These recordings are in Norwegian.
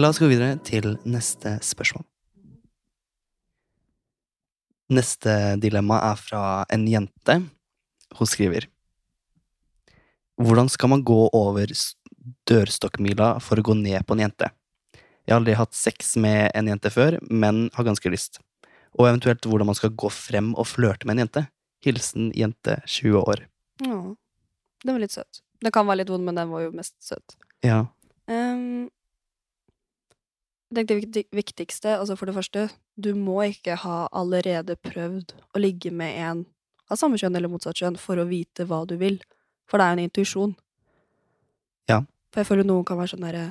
La oss gå videre til neste spørsmål. Neste dilemma er fra en jente. Hun skriver Hvordan skal man gå over dørstokkmila for å gå ned på en jente? Jeg har aldri hatt sex med en jente før, men har ganske lyst. Og eventuelt hvordan man skal gå frem og flørte med en jente. Hilsen jente 20 år. Ja. Den var litt søt. Den kan være litt vond, men den var jo mest søt. Ja. Ehm, tenkte det viktigste, altså for det første, du må ikke ha allerede prøvd å ligge med en av samme kjønn eller motsatt kjønn for å vite hva du vil. For det er jo en intuisjon. Ja. For jeg føler noen kan være sånn derre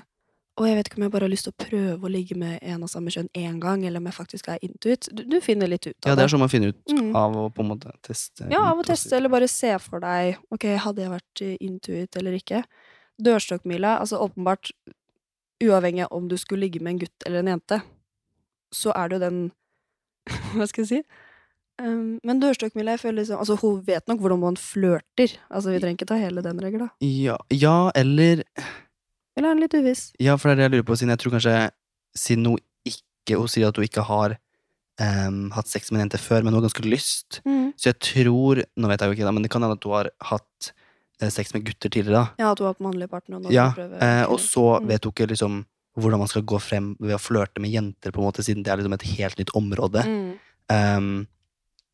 Å, jeg vet ikke om jeg bare har lyst til å prøve å ligge med en av samme kjønn én gang, eller om jeg faktisk er intuit. Du, du finner litt ut av det. ja, det er sånn man finner ut Mm. av å på en måte teste. Ja, av å teste, eller bare se for deg Ok, hadde jeg vært intuit eller ikke? Dørstokkmila, altså åpenbart Uavhengig av om du skulle ligge med en gutt eller en jente, så er det jo den Hva skal jeg si? Um, men dørstokkmila, jeg føler liksom Altså, hun vet nok hvordan man flørter. Altså, vi trenger ikke ta hele den regla. Ja, ja, eller Eller er den litt uviss? Ja, for det er det jeg lurer på, siden jeg tror kanskje Siden hun ikke Hun sier at hun ikke har um, hatt sex med en jente før, men hun har ganske lyst. Mm. Så jeg tror Nå vet jeg jo ikke, da, men det kan hende at hun har hatt sex med gutter tidligere. da Ja, at hun har hatt mannlig partner. Og Ja, eh, og så Mm. vet hun ikke liksom hvordan man skal gå frem ved å flørte med jenter, på en måte, siden det er liksom et helt nytt område. mm. Um,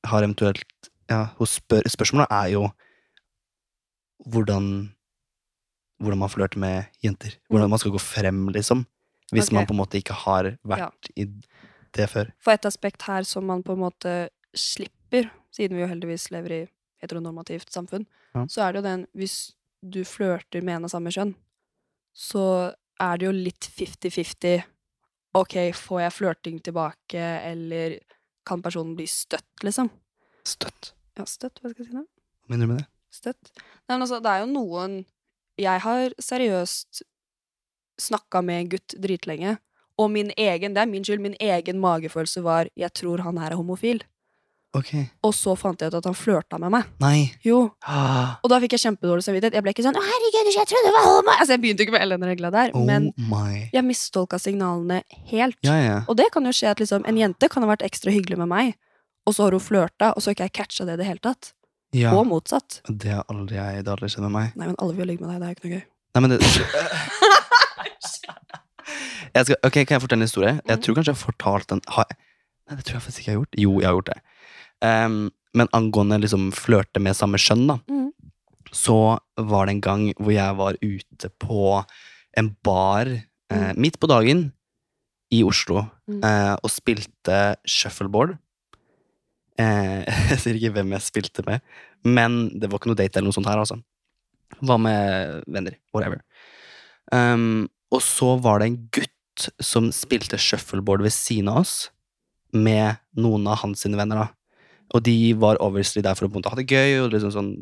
har eventuelt Ja, hun spør, spørsmålet er jo hvordan Hvordan man flørter med jenter. Hvordan man skal gå frem, liksom. Hvis okay. man på en måte ikke har vært i det før. For et aspekt her som man på en måte slipper, siden vi jo heldigvis lever i heteronormativt samfunn, Ja. så er det jo den Hvis du flørter med en av samme kjønn, så er det jo litt 50-50. Ok, får jeg flørting tilbake, eller kan personen bli støtt, liksom? Støtt. Ja, støtt, hva skal jeg si nå? Hva mener du med det? Støtt. Nei, men altså, det er jo noen Jeg har seriøst snakka med en gutt dritlenge, og min egen, det er min skyld, min egen magefølelse var 'jeg tror han her er homofil'. Ok. Og så fant jeg ut at han flørta med meg. Nei. Jo. Ah, Og da fikk jeg kjempedårlig samvittighet. Jeg ble ikke sånn 'Å, herregud, jeg trodde det var homo'. Altså, jeg begynte ikke med hele den regla der, oh men my. jeg mistolka signalene helt. Ja, ja. Og det kan jo skje at liksom, en jente kan ha vært ekstra hyggelig med meg, og så har hun flørta, og så har ikke jeg catcha det i det hele tatt. ja. Og motsatt. Det har aldri jeg det har aldri skjedd med meg. Nei, men alle vil ligge med deg, det er ikke noe gøy. Nei, men det skal, Ok, Kan jeg fortelle en historie? Jeg Mhm. tror kanskje jeg har fortalt den har, jeg- Nei, det tror jeg faktisk ikke jeg har gjort. Jo, jeg har gjort det. Em, men angående liksom flørte med samme skjønn, da, Mm. så var det en gang hvor jeg var ute på en bar eh, Mm. midt på dagen i Oslo Mm. eh, og spilte shuffleboard. Eh, jeg sier ikke hvem jeg spilte med, men det var ikke noe date eller noe sånt her, altså. Var med venner. Whatever. Um, og så var det en gutt som spilte shuffleboard ved siden av oss, med noen av hans venner, da. Og de var obviously der for å ha det gøy, og liksom sånn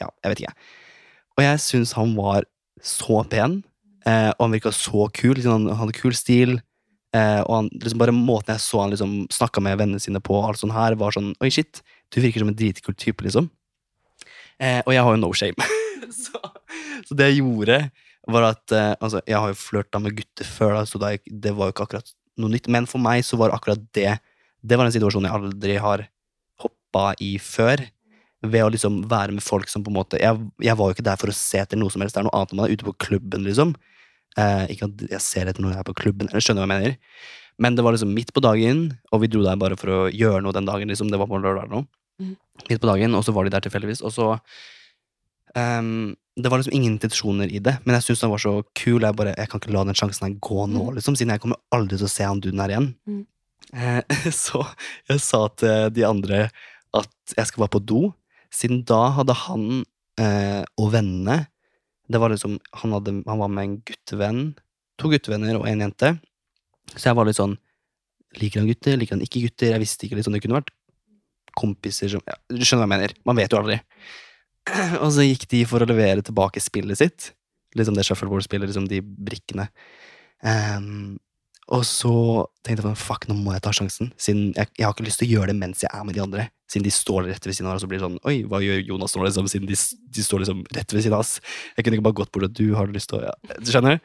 Ja, jeg vet ikke. Og jeg syns han var så pen, eh, og han virka så kul. Liksom, han hadde kul stil. Eh, og han, liksom bare måten jeg så han liksom snakka med vennene sine på, alt sånt her, var sånn Oi, shit, du virker som en dritkul type, liksom. Eh, og jeg har jo no shame. så, så det jeg gjorde, var at eh, Altså, jeg har jo flørta med gutter før, da, så det var jo ikke akkurat noe nytt. Men for meg så var akkurat det Det var en situasjon jeg aldri har hoppa i før. Ved å liksom være med folk som på en måte Jeg, jeg var jo ikke der for å se etter noe som helst. Det er noe annet når man er ute på klubben, liksom. Eh, ikke at jeg ser etter noe jeg er på klubben, eller skjønner hva jeg mener. Men det var liksom midt på dagen, og vi dro der bare for å gjøre noe den dagen. liksom, Det var på lørdag nå. Mhm. Midt på dagen, og så var de der tilfeldigvis. Og så um, Det var liksom ingen intensjoner i det, men jeg syntes han var så kul. Jeg bare, jeg kan ikke la den sjansen her gå nå, mm. liksom, siden jeg kommer aldri til å se han duden her igjen. Mm. Eh, så jeg sa til de andre at jeg skal bare på do, siden da hadde han eh, og vennene det var liksom, han, hadde, han var med en guttevenn, to guttevenner og en jente. Så jeg var litt sånn Liker han gutter, liker han ikke gutter? Jeg visste ikke, liksom, Det kunne vært kompiser som ja, Du skjønner hva jeg mener? Man vet jo aldri. Og så gikk de for å levere tilbake spillet sitt. Liksom det shuffleboard-spillet, liksom de brikkene. Ehm, og så tenkte jeg fuck, nå må jeg ta sjansen. Siden jeg, jeg har ikke lyst til å gjøre det mens jeg er med de andre. Siden de står rett ved siden av, og så blir det sånn Oi, hva gjør Jonas nå, liksom? Siden de, de står liksom rett ved siden av oss. Jeg kunne ikke bare gått bort og du har lyst til å ja. Du skjønner?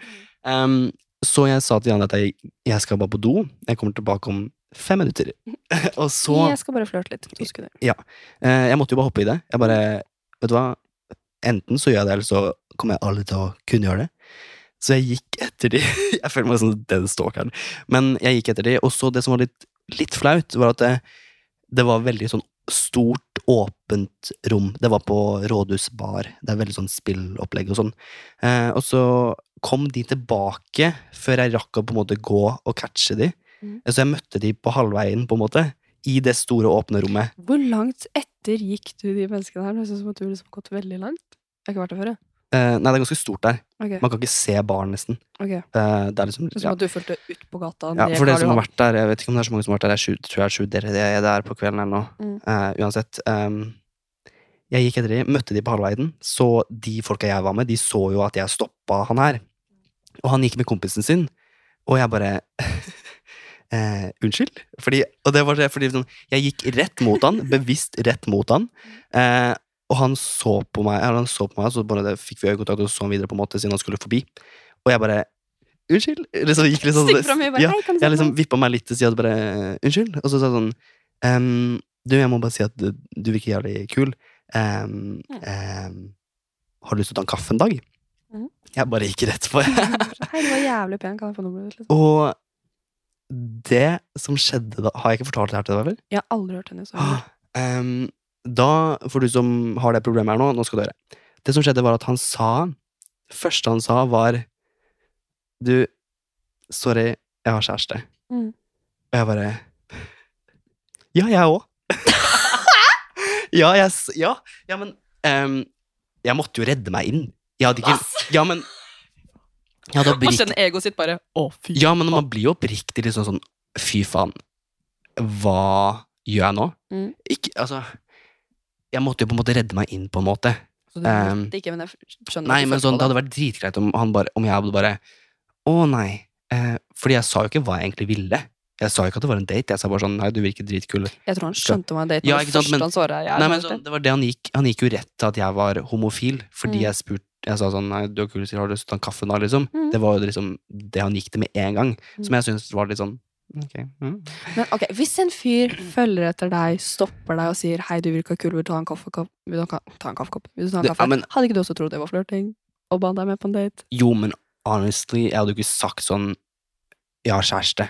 Um, så jeg sa til Janne at jeg, jeg skal bare på do. Jeg kommer tilbake om fem minutter. og så Jeg skal bare flørte litt. To sekunder. eh, Jeg måtte jo bare hoppe i det. Jeg bare Vet du hva? Enten så gjør jeg det, eller så kommer jeg aldri til å kunne gjøre det. Så jeg gikk etter de. Jeg føler meg som den stalkeren. Men jeg gikk etter de, og så det som var litt, litt flaut, var at det, det var veldig sånn stort, åpent rom. Det var på Rådhusbar. Det er veldig sånn spillopplegg og sånn. Eh, og så kom de tilbake før jeg rakk å på en måte gå og catche de. Mm. Så jeg møtte de på halvveien, på en måte. I det store, åpne rommet. Hvor langt etter gikk du de menneskene her? Ut som at du liksom gått veldig langt. Jeg har ikke vært der før, jeg. Eh, nei, det er ganske stort der. Okay. Man kan ikke se baren, nesten. Okay. Uh, det er liksom er ja. som at du fulgte ut på gata. ja, For dere som har vært der, jeg vet ikke om det er så mange som har vært der, jeg sju- tror jeg er sju dere det er der på kvelden eller noe. Mm. Uh, uansett. Um, jeg gikk etter de, møtte de på halvveien, så de folka jeg var med, de så jo at jeg stoppa han her. Og han gikk med kompisen sin, og jeg bare eh, Unnskyld? Fordi, og det var det, fordi sånn, jeg gikk rett mot han, bevisst rett mot han. Eh, og han så på meg, eller han så på meg, så bare det, fikk vi øyekontakt, og så han videre på en måte, siden han skulle forbi. Og jeg bare Unnskyld? Liksom, gikk litt sånn, Stikk meg, bare, ja, hei, jeg liksom vippa meg litt til sida og bare Unnskyld? Og så sa jeg sånn ehm, Du, jeg må bare si at du, du virker jævlig kul. Ehm, Ja. ehm, har du lyst til å ta en kaffe en dag? Mm. Jeg bare gikk rett på. Hei, du var jævlig pen. Kan jeg få nummeret ditt? Liksom? og det som skjedde da Har jeg ikke fortalt det her til deg, eller? Jeg har aldri hørt henne så. Ehm, da, for du som har det problemet her nå, nå skal du høre. Det som skjedde, var at han sa første han sa, var Du, sorry, jeg har kjæreste. Mm. Og jeg bare Ja, jeg òg. ja, jeg Ja, ja men um, Jeg måtte jo redde meg inn. Jeg hadde ikke Ja, men jeg hadde Man kjenner egoet sitt bare Å, fy. Ja, men man blir jo oppriktig liksom sånn Fy faen, hva gjør jeg nå? Mm. Ikke, altså Jeg måtte jo på en måte redde meg inn, på en måte. Så du Um, ikke, men jeg skjønner Nei, men sånn, det hadde vært dritgreit om, han bare, om jeg hadde bare Å, nei. Eh, fordi jeg sa jo ikke hva jeg egentlig ville. Jeg sa jo ikke at det var en date. Jeg sa bare sånn Nei, du virker dritkul. Jeg tror han skjønte hva en date Ja, sant, men- er Nei, men bare sånn, det var det han gikk Han gikk jo rett til at jeg var homofil, fordi Mm. jeg spurte Jeg sa sånn Nei, du er kul, har du lyst til å ta en kaffe nå, liksom? Mm. Det var jo liksom det han gikk til med en gang, som Mm. jeg syntes var litt sånn Ok. Mm. Men ok, Hvis en fyr følger etter deg, stopper deg og sier 'hei, du virker kul, vil du ta en kaffekopp', vil du ta en kaffekopp? Vil du ta en kaffe? ja, men- Hadde ikke du også trodd det var flørting? Og ba deg med på en date? Jo, men honestly, jeg hadde jo ikke sagt sånn Jeg har kjæreste.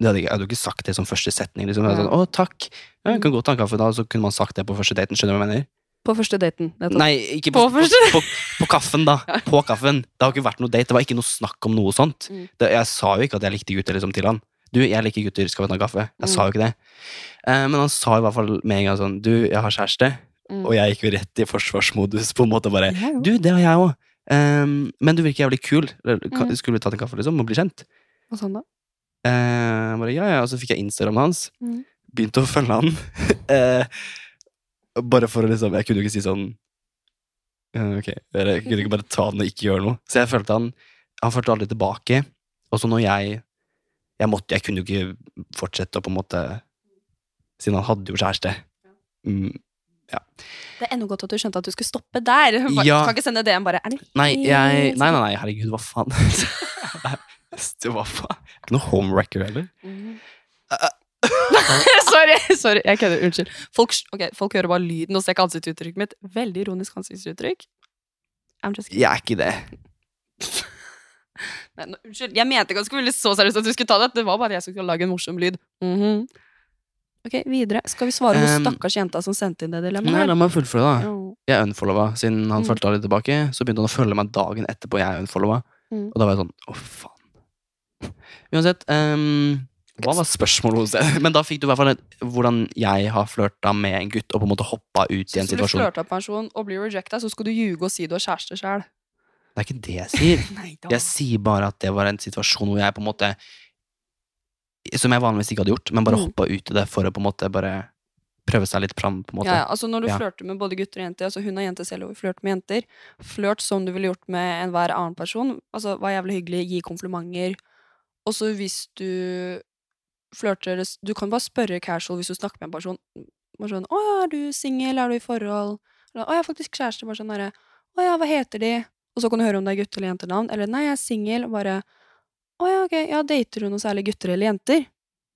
Det hadde jeg, jeg hadde jo ikke sagt det som første setning. Liksom. Jeg hadde sånn, å, takk. Ja, jeg kan godt ta en kaffe da, så kunne man sagt det på første daten. Skjønner du hva jeg mener? På første daten. nettopp. Nei, ikke på, På på, på kaffen, da. Ja. På kaffen. Det har ikke vært noe date. Det var ikke noe snakk om noe sånt. Mm. Det, jeg sa jo ikke at jeg likte gutter liksom, til han. Du, jeg liker gutter, skal vi ta kaffe? Jeg Mm. sa jo ikke det. Eh, men han sa i hvert fall med en gang sånn, du, jeg har kjæreste. Mm. Og jeg gikk jo rett i forsvarsmodus, på en måte bare. Du, det har jeg òg. men du virker jævlig kul. Mm. Skulle vi tatt en kaffe, liksom, og bli kjent? Sa han da? Eh, bare, ja, ja, og så fikk jeg Instagram hans. Mm. Begynte å følge han. eh, bare for å liksom Jeg kunne jo ikke si sånn Ok, jeg kunne ikke bare ta den og ikke gjøre noe. Så jeg følte han Han følte aldri tilbake. Og så når jeg Jeg måtte Jeg kunne jo ikke fortsette å på en måte Siden han hadde jo kjæreste. Mm, Det er ennå godt at du skjønte at du skulle stoppe der. Bare- Ja. Kan ikke sende DM bare det nei, jeg Nei, nei, nei, herregud, hva faen? Det var faen Ikke noe homewrecker heller. Mm. sorry, sorry, jeg kødder. Unnskyld. Folk, okay, folk hører bare lyden og ser ikke ansiktsuttrykket mitt. Veldig ironisk ansiktsuttrykk. I'm just. Jeg er ikke det. Nei, nå, unnskyld, jeg mente ikke at det skulle bli så seriøst at du skulle ta det. Det var bare jeg som skulle lage en morsom lyd. Mhm. Ok, videre. Skal vi svare hun Um, stakkars jenta som sendte inn det Nei, dilemmaet? la meg fullføre, da. Jeg unfollowa, siden han Mm. fulgte litt tilbake. Så begynte han å følge meg dagen etterpå jeg unfollowa. Mm. Og da var jeg sånn Å, faen. Uansett, Um, hva var spørsmålet hos deg? Men da fikk du i hvert fall hvordan jeg har flørta med en gutt og på en måte hoppa ut i Så en hvis du situasjon. du på en person og blir rejecta, så skal du ljuge og si du har kjæreste sjøl. Det er ikke det jeg sier. Nei. Jeg sier bare at det var en situasjon hvor jeg på en måte Som jeg vanligvis ikke hadde gjort, men bare Mm. hoppa ut i det for å på en måte bare prøve seg litt fram. på en måte. Ja, altså Når du Ja. flørter med både gutter og jenter altså Hun er jente selv, og hun flørter med jenter. Flørt som du ville gjort med enhver annen person. Altså, Var jævlig hyggelig, gi komplimenter. Og så hvis du flørter Du kan bare spørre casual hvis du snakker med en person. Bare sånn 'Å ja, er du singel? Er du i forhold?' Eller 'Å, jeg har faktisk kjæreste.' Bare sånn derre 'Å ja, hva heter de?' Og så kan du høre om det er gutte- eller jentenavn. Eller 'Nei, jeg er singel.' og Bare Å ja, ok, ja, dater du noe særlig gutter eller jenter?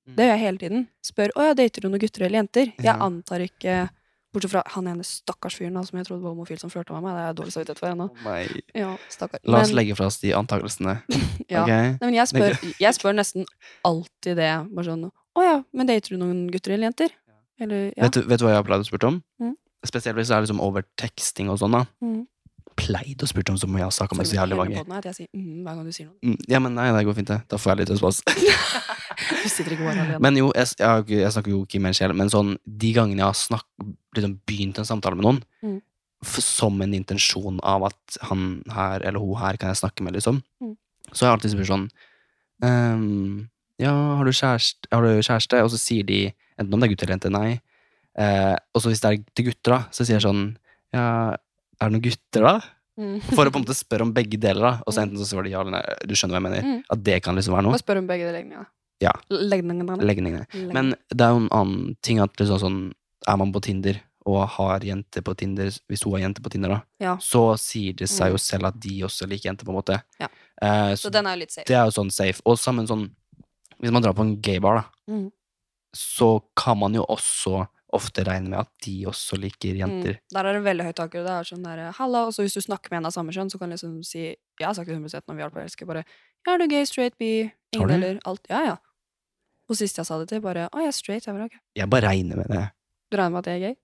Mm. Det gjør jeg hele tiden. Spør å ja, dater du noen gutter eller jenter? Jeg Ja. antar ikke Bortsett fra han ene stakkars fyren som jeg trodde var homofil, som flørta med meg. Det er jeg dårlig samvittighet for ennå. Oh. Ja, stakkar. La oss Men- legge fra oss de antakelsene. ja. Okay. Nei, men jeg spør, jeg spør nesten alltid det. Bare sånn Å ja, men dater du noen gutter eller jenter? Eller ja. Vet, du, vet du hva jeg har pleid å spørre om? Mm. Spesielt hvis det er liksom over teksting og sånn. da Mm. Pleid å spørre om så må jeg har snakka med så jævlig mange. At jeg sier mm, hver gang du sier noe. Mm, Ja, men nei, det går fint, det. Da får jeg litt respons. Du sitter ikke alene. Men jo, jeg, jeg, jeg snakker jo ikke med en sjel, men sånn de gangene jeg har snakk, liksom begynt en samtale med noen, Mm. som en intensjon av at han her eller hun her kan jeg snakke med, liksom, Mm. så har jeg alltid spurt sånn um, Ja, har du, kjæreste, har du kjæreste? Og så sier de, enten om det er gutt eller jente, nei. Eh, og så hvis det er til gutter, da, så sier jeg sånn Ja, er det noen gutter, da? Mm. For å på en måte spørre om begge deler, da. Og så enten så svarer de ja eller nei. Du skjønner hva jeg mener? Mm. At det kan liksom være noe. Og spør om begge legningene. Ja. Legningene. Legningene. Legning. Men det er jo en annen ting at liksom sånn Er man på Tinder og har jenter på Tinder, hvis hun har jenter på Tinder, da, Ja. så sier det seg Mm. jo selv at de også liker jenter, på en måte. Ja. Eh, Så så den er jo litt safe. det er jo sånn safe. Og sammen sånn Hvis man drar på en gaybar, da, Mm. så kan man jo også ofte regner med at de også liker jenter. Mm. Der er det veldig høyt tak. Det er sånn der, Halla, og så hvis du snakker med en av samme kjønn, så kan du liksom si Jeg har sagt det 100 når vi har på Elsker, bare Ja, er du gay, straight, bi, ingen eller alt. Ja, ja. Og sist jeg sa det til, bare Å, jeg er straight. Jeg bare, okay. Jeg bare regner med det. Du regner med at jeg er gay?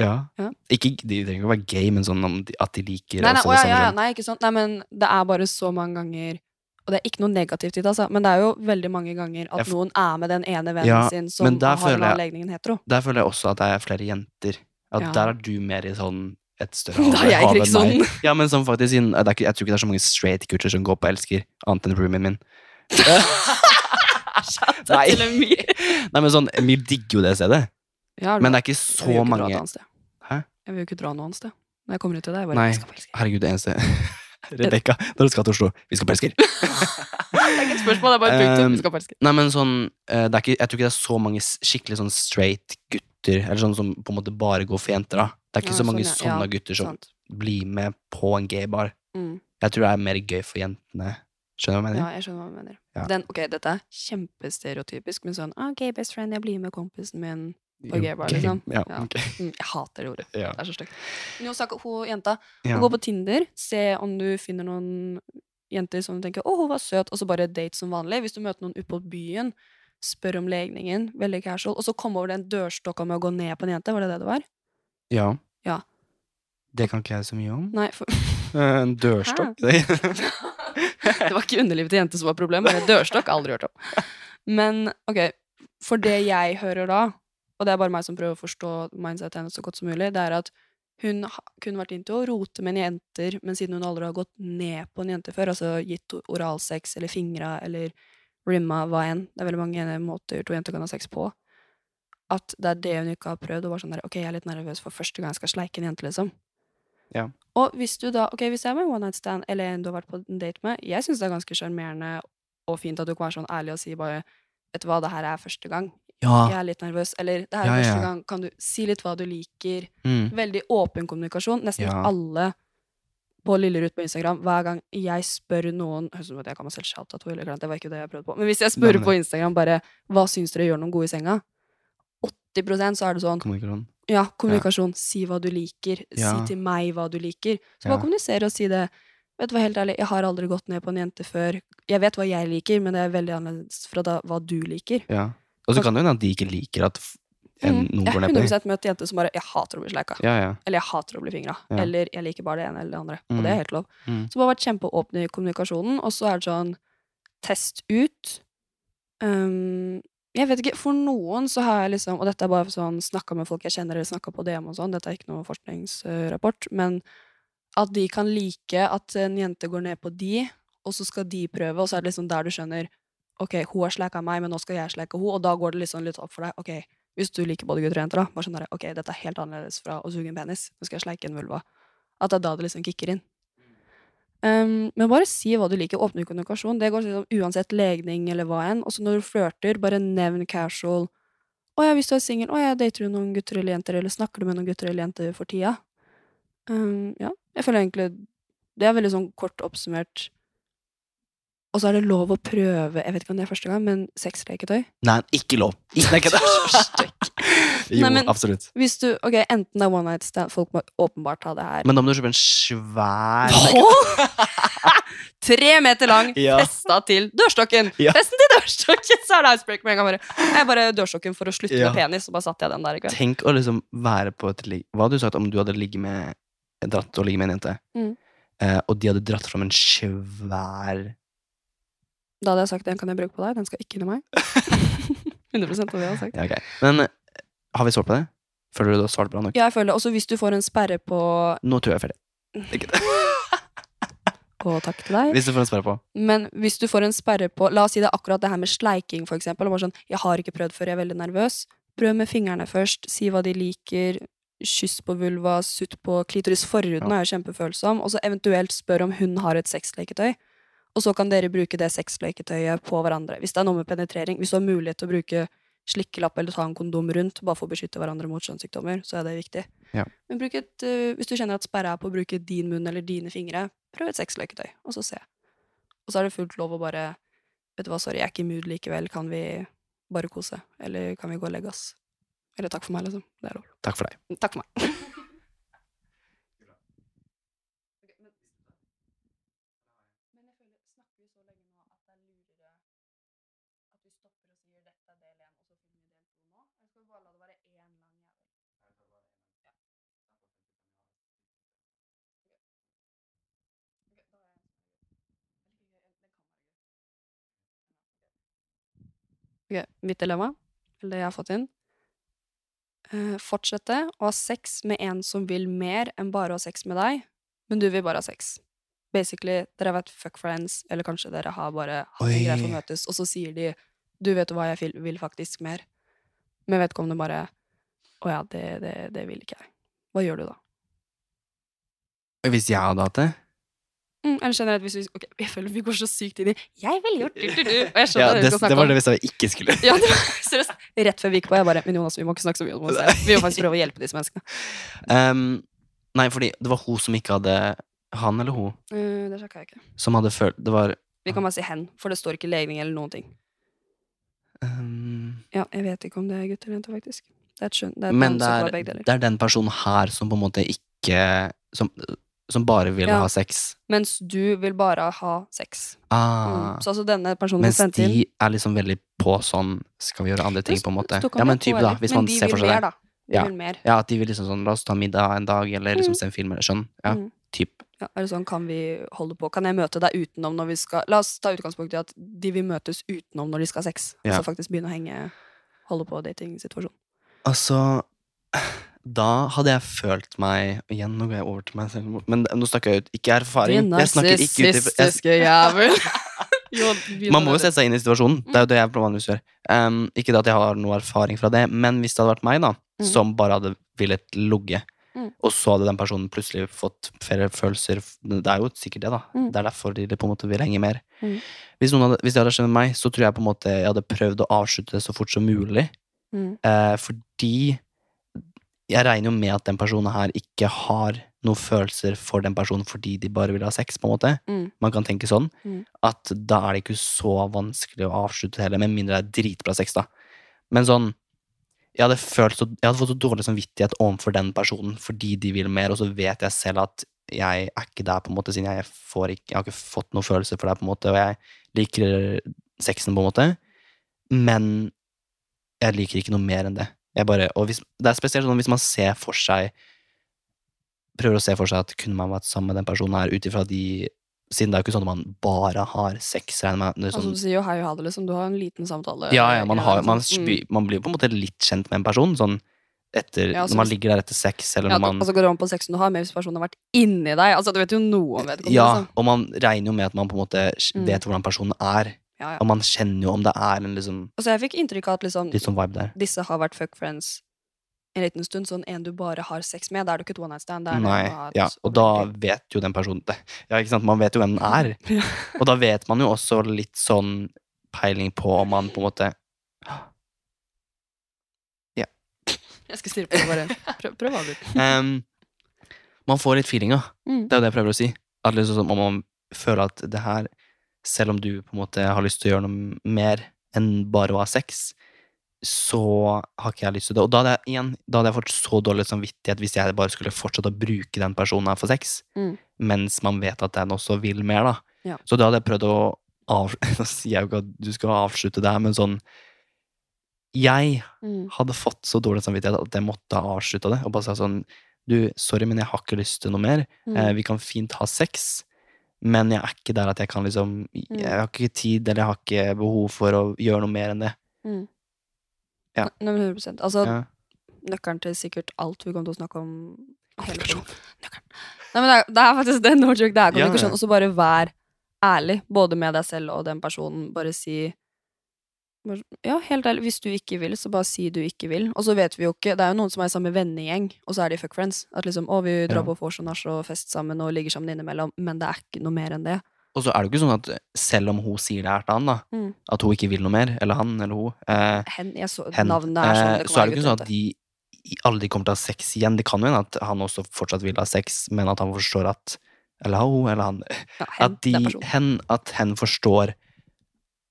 Ja. Ja. Ikke, de trenger ikke å være gay, men sånn at de liker Nei, nei, også å, ja, ja, nei, ikke sånn. Nei, men det er bare så mange ganger Og det er ikke noe negativt i det, altså, men det er jo veldig mange ganger at noen er med den ene vennen Ja, sin som har den føler annen legning enn hetero. Der føler jeg også at det er flere jenter. At Ja. Der er du mer i sånn et større Da er jeg ikke sånn. Ja, men som faktisk det er Jeg tror ikke det er så mange straight gutter som går på Elsker, annet enn roomien min. Nei. Nei, men sånn, Emil digger jo det stedet. Ja, Men det er ikke jeg så jo ikke mange. Jeg vil jo ikke dra noe annet sted. Når jeg kommer ut til deg, jeg bare Nei. jeg Herregud, det eneste Rebekka, når du skal til Oslo, vi skal på Elsker. Det er ikke et spørsmål, det er bare et punktum. Vi skal på Elsker. Nei, men sånn eh, det er ikke, Jeg tror ikke det er så mange skikkelig sånn straight gutter, eller sånn som på en måte bare går for jenter, da. Det er ikke Ja, så mange sånn, ja. sånne gutter som Sant. blir med på en gaybar. Mm. Jeg tror det er mer gøy for jentene. Skjønner du hva jeg Ja, jeg skjønner hva du mener. Ja. Den, ok, dette er kjempestereotypisk, men sånn ah, gay best friend, jeg blir med kompisen min. På okay, Gay- liksom. Ja, Ja. Mm, jeg hater det ordet. ja. Det er så stygt. Hun jenta. ja. Gå på Tinder, se om du finner noen jenter som du tenker 'Å, hun var søt', og så bare date som vanlig. Hvis du møter noen ute på byen, spør om legningen. Veldig casual. Og så komme over den dørstokka med å gå ned på en jente. Var det det det var? ja. Ja. Det kan ikke jeg så mye om. Nei, for Eh, En dørstokk. Det var ikke underlivet til jente som var problemet, men dørstokk aldri hørt om. Men ok, for det jeg hører da, og det er bare meg som prøver å forstå mindsetet hennes så godt som mulig, det er at hun kunne vært inne til å rote med en jenter, men siden hun aldri har gått ned på en jente før, altså gitt oralsex eller fingra eller rimma, hva enn, det er veldig mange måter to jenter kan ha sex på, at det er det hun ikke har prøvd, og var sånn der, ok, jeg er litt nervøs for første gang jeg skal sleike en jente, liksom. Ja. Og hvis du da, ok, hvis jeg er med en one night stand, eller en du har vært på en date med, jeg synes det er ganske sjarmerende og fint at du kan være sånn ærlig og si bare, vet du hva, det her er første gang, Ja. jeg er litt nervøs, eller det her er Ja, første ja. gang, kan du si litt hva du liker, Mm. veldig åpen kommunikasjon, nesten Ja. alle på Lillerud på Instagram, hver gang jeg spør noen, jeg kan meg selv shout out, eller det var ikke det jeg prøvde på, men hvis jeg spør på Instagram bare, hva synes dere gjør noen gode i senga? 80% så er det sånn, Kommunikasjon. ja, kommunikasjon. Si hva du liker. Ja. Si til meg hva du liker. Så Ja. bare kommunisere og si det. Vet du hva, helt ærlig, jeg har aldri gått ned på en jente før. Jeg vet hva jeg liker, men det er veldig annerledes fra da, hva du liker. Ja. Og så kan det hende at de ikke liker at en, Mm. noen Jeg går har ned på dem. 100 møtt jenter som bare 'jeg hater å bli sleika'. Ja, ja. Eller 'jeg hater å bli fingra'. Ja. Eller 'jeg liker bare det ene eller det andre'. Og Mm. det er helt lov. Mm. Så bare vært kjempeåpne i kommunikasjonen, og så er det sånn test ut. Um, jeg vet ikke, for noen så har jeg liksom Og dette er bare sånn snakka med folk jeg kjenner, eller snakka på DM og sånn, dette er ikke noe forskningsrapport, men at de kan like at en jente går ned på de, og så skal de prøve, og så er det liksom der du skjønner Ok, hun har slacka meg, men nå skal jeg sleike henne, og da går det liksom litt opp for deg. Ok, hvis du liker både gutter og jenter, da, bare sånn der, ok, dette er helt annerledes fra å suge en penis. Nå skal jeg sleike en vulva. At det er da det liksom kicker inn. Um, men bare si hva du liker. Åpne kommunikasjon. Det går liksom uansett legning eller hva enn. Og så når du flørter, bare nevn casual. Å ja, hvis du er singel, å ja, dater du noen gutter eller jenter, eller snakker du med noen gutter eller jenter for tida? Um, ja, jeg føler egentlig Det er veldig sånn kort oppsummert Og så er det lov å prøve, jeg vet ikke om det er første gang, men sexleketøy. Nei, ikke lov. Ikke, nei, ikke det. Jo, Nei, men- absolutt. Hvis du, ok, enten det er one night stand, folk må åpenbart ha det her. Men da må du kjøpe en svær Tre meter lang, Ja. festa til dørstokken. Ja. Festen til dørstokken, så er det icebreak med en gang. Bare. Jeg bare dørstokken for å slutte Ja. med penis, og bare satte jeg den der Ikke? Tenk å liksom være på et ligg... Hva hadde du sagt om du hadde ligget med dratt og ligget med en jente, Mm. uh, og de hadde dratt fram en svær Da hadde jeg sagt den kan jeg bruke på deg, den skal ikke inn i meg. 100 av det jeg har sagt. ja, okay. Men eh, har vi svart på det? Føler du du har svart bra nok? Ja, jeg føler det. også hvis du får en sperre på Nå tror jeg jeg er ferdig. Ikke det. Og takk til deg. Hvis du får en sperre på. Men hvis du får en sperre på La oss si det er akkurat det her med sleiking, for eksempel. Og bare sånn, jeg har ikke prøvd før, jeg er veldig nervøs. Prøv med fingrene først. Si hva de liker. Kyss på vulva, sutt på klitoris. Forhuden Ja. er jo kjempefølsom. Og så eventuelt spør om hun har et sexleketøy. Og så kan dere bruke det sexleketøyet på hverandre. Hvis det er noe med penetrering. Hvis du har mulighet til å bruke slikkelapp eller ta en kondom rundt, bare for å beskytte hverandre mot kjønnssykdommer, så er det viktig. Ja. Men bruk et, eh, hvis du kjenner at sperra er på å bruke din munn eller dine fingre, prøv et sexleketøy, og så se. Og så er det fullt lov å bare Vet du hva, sorry, jeg er ikke i mood likevel. Kan vi bare kose? Eller kan vi gå og legge oss? Eller takk for meg, liksom. Det er lov. Takk for deg. Takk for meg. Men jeg føler, snakker vi så lenge nå at det er lurere at vi stopper og sier dette er del én', og så finner vi del to nå? Eller skal vi bare la det være én lang jævel? Ok, da har jeg en som er gøy. Eller ikke gøy, den kan være gøy. Ok, mitt dilemma, eller det jeg har fått inn. Eh, fortsette å ha sex med en som vil mer enn bare å ha sex med deg, men du vil bare ha sex. Basically, dere har vært fuck friends, eller kanskje dere har bare hatt en greie for å møtes, og så sier de du vet hva, jeg vil, faktisk mer. Men vedkommende bare å ja, det, det, det vil ikke jeg. Hva gjør du da? Hvis jeg hadde hatt det Mm, eller generelt hvis vi Ok, jeg føler vi går så sykt inn i Jeg ville gjort du, du, du. Og jeg skjønner ja, det det, vi skal snakke det var det vi sa vi ikke skulle. Ja, det var seriøst. Rett før vi gikk på, jeg bare Men Jonas, vi må ikke snakke så mye om oss. Vi må faktisk prøve å hjelpe disse menneskene. Um, nei, fordi det var hun som ikke hadde Han eller hun Uh, det sjekka jeg ikke. som hadde følt Det var Vi kan bare si hen, for det står ikke legning eller noen ting. um, Ja, jeg vet ikke om det er gutt eller jente, faktisk. Det er et skjønn. Det er Men det er, det er den personen her som på en måte ikke Som, som bare vil Ja. ha sex. Mens du vil bare ha sex. Ah, Mm. Så altså denne personen mens inn de er liksom veldig på sånn Skal vi gjøre andre ting, på en måte? Ja, men type, typ, da. Hvis Men man ser for vil det. mer, da. De Ja. Ja, at de vil liksom sånn La oss ta middag en dag, eller liksom Mm. se en film, eller sånn. Ja, Mm. typ. Ja, eller sånn kan vi holde på. Kan jeg møte deg utenom når vi skal La oss ta utgangspunkt i at de vil møtes utenom når de skal ha sex. Ja. Altså faktisk begynne å henge Holde på datingsituasjonen. Altså Da hadde jeg følt meg Igjen, nå går jeg over til meg selv. Men nå snakker jeg ut Ikke erfaring. Jeg snakker ikke ut ifra- jævel. Man må jo sette seg inn i situasjonen. Det er jo det jeg vanligvis gjør. Um, ikke det at jeg har noe erfaring fra det, men hvis det hadde vært meg, da, Mm. som bare hadde villet ligge, Mm. og så hadde den personen plutselig fått flere følelser Det er jo sikkert det, da. Mm. Det er derfor de på en måte vil henge mer. Mm. Hvis, hadde, hvis det hadde skjedd med meg, så tror jeg på en måte jeg hadde prøvd å avslutte det så fort som mulig. Mm. Eh, fordi jeg regner jo med at den personen her ikke har noen følelser for den personen fordi de bare vil ha sex, på en måte. Mm. Man kan tenke sånn. At da er det ikke så vanskelig å avslutte det hele, med mindre det er dritbra sex, da. Men sånn jeg hadde, så, jeg hadde fått så dårlig samvittighet overfor den personen fordi de vil mer, og så vet jeg selv at jeg er ikke der, på en måte, siden jeg, ikke, jeg har ikke fått noen følelse for deg, på en måte, og jeg liker sexen, på en måte. Men jeg liker ikke noe mer enn det. Jeg bare, og hvis, det er spesielt sånn hvis man ser for seg Prøver å se for seg at kunne man vært sammen med den personen her ut ifra de Siden det er jo ikke sånn at man bare har sex, med. er Altså, Sånn, du sier jo hei og ha det, liksom. Du har en liten samtale. ja, ja, man, har, man, spi- man blir jo på en måte litt kjent med en person, sånn etter, Ja, altså når man ligger der etter sex, eller Ja, når man altså går det an på sexen du har, men hvis personen har vært inni deg Altså, du vet jo noe om vedkommende. Ja, liksom. og man regner jo med at man på en måte Mm. vet hvordan personen er, Ja, ja. og man kjenner jo om det er en liksom, Altså, jeg fikk inntrykk av at liksom litt sånn vibe der. disse har vært fuck friends en liten stund. Sånn en du bare har sex med. Da er det ikke et one night stand. Nei, et ja, og da vet jo den personen det. Ja, ikke sant, man vet jo hvem den er. Ja. Og da vet man jo også litt sånn peiling på om man på en måte Jeg skal stirre på det, bare. Prøv, prøv avbryte. um, Man får litt feelinga. Mm. Det er jo det jeg prøver å si. At liksom, sånn, om man føler at det her selv om du på en måte har lyst til å gjøre noe mer enn bare å ha sex, så har ikke jeg lyst til det. Og da hadde jeg igjen, da hadde jeg fått så dårlig samvittighet hvis jeg bare skulle fortsette å bruke den personen her for sex, Mm. mens man vet at den også vil mer, da. Ja. Så da hadde jeg prøvd å av... Nå sier jeg jo ikke at du skal avslutte det her, men sånn Jeg Mm. hadde fått så dårlig samvittighet at jeg måtte ha avslutta det. Og bare sa sånn Du, sorry, men jeg har ikke lyst til noe mer. Mm. Eh, vi kan fint ha sex, men jeg er ikke der at jeg kan liksom Mm. Jeg har ikke tid, eller jeg har ikke behov for å gjøre noe mer enn det. Mm. Ja. Nei, 100 Altså, Ja. nøkkelen til sikkert alt vi kommer til å snakke om hele Nei, men det er, det er faktisk det, no joke, det er Ja, ja. Og så bare vær ærlig, både med deg selv og den personen. Bare si bare, Ja, helt ærlig, hvis du ikke vil, så bare si du ikke vil. Og så vet vi jo ikke Det er jo noen som er i samme vennegjeng, og så er de fuck friends. At liksom, å, vi drar Ja. på vors og nach og fest sammen og ligger sammen innimellom, men det er ikke noe mer enn det. Og så er det jo ikke sånn at selv om hun sier det her til han, da, Mm. at hun ikke vil noe mer, eller han eller hun, eh, Hen, så, hen, navnet er sånn. eh, Det så er det ikke sånn at de i- aldri kommer til å ha sex igjen. Det kan jo hende at han også fortsatt vil ha sex, men at han forstår at Eller hun, eller han ja, hen, At, de, hen, at hen forstår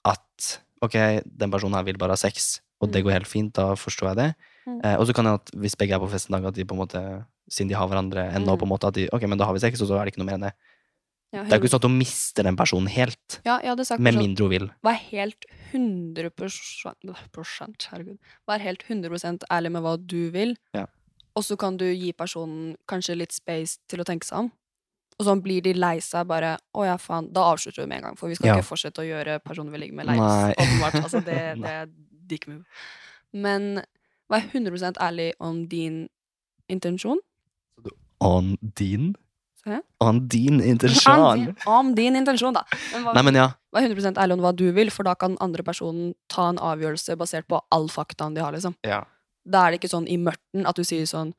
at ok, den personen her vil bare ha sex, og det Mm. går helt fint, da forstår jeg det. Mm. Eh, og så kan det at hvis begge er på fest en dag, at de på en måte, siden de har hverandre ennå, Mm. på en måte, at de ok, men da har vi sex, og så er det ikke noe mer enn det. Ja, Det er jo ikke sånn at hun mister den personen helt, Ja, jeg hadde sagt med sånn- mindre hun vil. Vær helt 100 prosent, herregud. Vær helt 100% ærlig med hva du vil, Ja. og så kan du gi personen kanskje litt space til å tenke seg om. Og sånn blir de lei seg bare Å ja, faen. Da avslutter vi med en gang, for vi skal Ja. ikke fortsette å gjøre personen vi ligger med, lei Åpenbart. Altså, det, det er dick move. Men vær 100% ærlig om din intensjon. On din Hæ? On din intensjon. om din intensjon, da. Men hva- Nei, men ja. Vær 100 ærlig om hva du vil, for da kan andre personen ta en avgjørelse basert på all faktaen de har, liksom. ja. Da er det ikke sånn i mørten at du sier sånn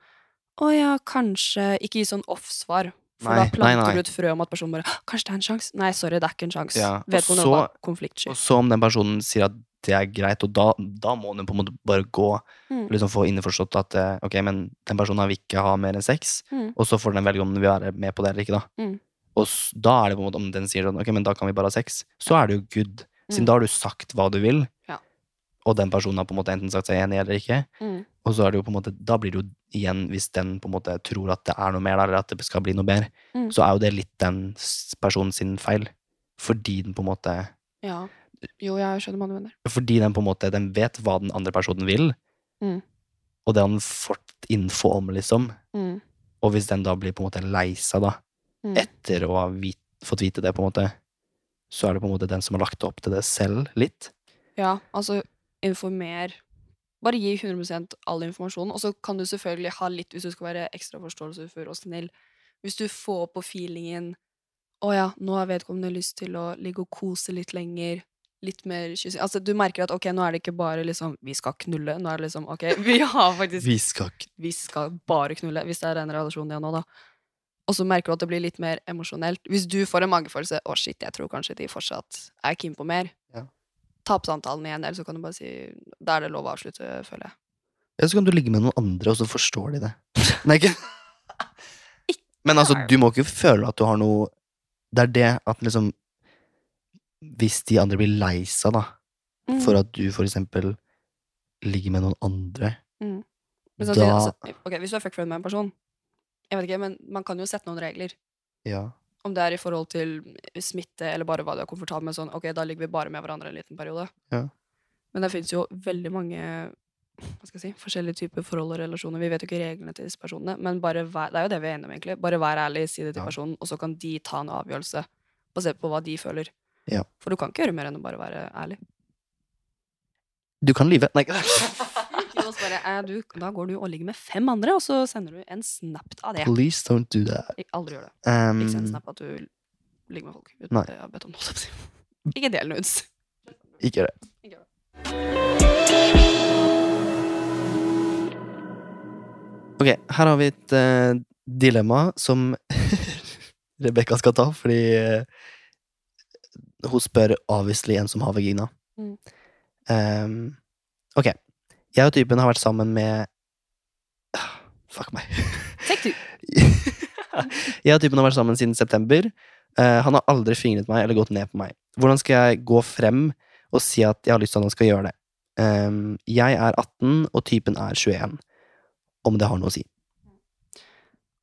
Å ja, kanskje Ikke gi sånn off-svar. For Nei, da planter nei, nei. du et frø om at personen bare Kanskje det er en sjanse? Nei, sorry, det er ikke en sjanse. Ja, Vedkommende var konfliktsky. Og så om den personen sier at det er greit, og da, da må den på en måte bare gå. Mm. Liksom få innforstått at eh, ok, men den personen vil ikke ha mer enn sex. Mm. Og så får den velge om den vil være med på det eller ikke, da. Mm. Og da er det på en måte om den sier sånn, ok, men da kan vi bare ha sex, så er det jo good. Siden Mm. da har du sagt hva du vil, Ja. og den personen har på en måte enten sagt seg enig eller ikke. Mm. Og så er det jo på en måte, da blir det jo igjen, hvis den på en måte tror at det er noe mer eller at det skal bli noe mer, Mm. så er jo det litt den personen sin feil. Fordi den på en måte Ja. Jo, jeg skjønner hva du mener. Fordi den på en måte, den vet hva den andre personen vil, Mm. og det har den fått info om, liksom. Mm. Og hvis den da blir på en måte lei seg, da, Mm. etter å ha vit, fått vite det, på en måte, så er det på en måte den som har lagt opp til det selv, litt. Ja, altså informer Bare gi 100% all informasjon, og så kan du selvfølgelig ha litt, hvis du skal være ekstra forståelsesfull og snill, hvis du får på feelingen Å ja, nå har vedkommende lyst til å ligge og kose litt lenger. Litt mer kyssing. Altså, du merker at ok, nå er det ikke bare liksom Vi skal knulle. Nå er det liksom ok, vi har faktisk Vi skal vi skal bare knulle, hvis det er den relasjonen de har nå, da. Og så merker du at det blir litt mer emosjonelt. Hvis du får en magefølelse 'Å, shit, jeg tror kanskje de fortsatt er keen på mer', Ja. ta opp samtalen igjen, eller så kan du bare si Da er det lov å avslutte, føler jeg. Eller så kan du ligge med noen andre, og så forstår de det. Nei, ikke Men altså, du må ikke føle at du har noe Det er det at liksom Hvis de andre blir lei seg, da, Mm. for at du for eksempel ligger med noen andre, Men da altså, ok, Hvis du er fuckfriend med en person, jeg vet ikke, men man kan jo sette noen regler. Ja. Om det er i forhold til smitte, eller bare hva du er komfortabel med. Sånn, ok, da ligger vi bare med hverandre en liten periode. Ja. Men det fins jo veldig mange hva skal jeg si, forskjellige typer forhold og relasjoner. Vi vet jo ikke reglene til disse personene, men bare vær, det er jo det vi er enige om, egentlig. Bare vær ærlig, si det til Ja. personen, og så kan de ta en avgjørelse basert på hva de føler. Ja. For du kan ikke gjøre mer enn å bare være ærlig. Du kan lyve. Nei, Jo, så bare, eh, du, da går du og ligger med fem andre, og så sender du en snap av det. please don't do that. Jeg Aldri gjør det. Um, Ikke send snap at du ligger med folk uten at jeg har bedt om si. Ikke del nudes. ikke gjør det. Ikke gjør det. Ok, her har vi et uh, dilemma som Rebekka skal ta, fordi eh, hun spør obviously en som har vagina. Mm. Um, ok. Jeg og typen har vært sammen med Ah, Fuck meg. Take two. jeg og typen har vært sammen siden september. Uh, han har aldri fingret meg eller gått ned på meg. Hvordan skal jeg gå frem og si at jeg har lyst til at han skal gjøre det? Um, jeg er 18, og typen er 21. Om det har noe å si.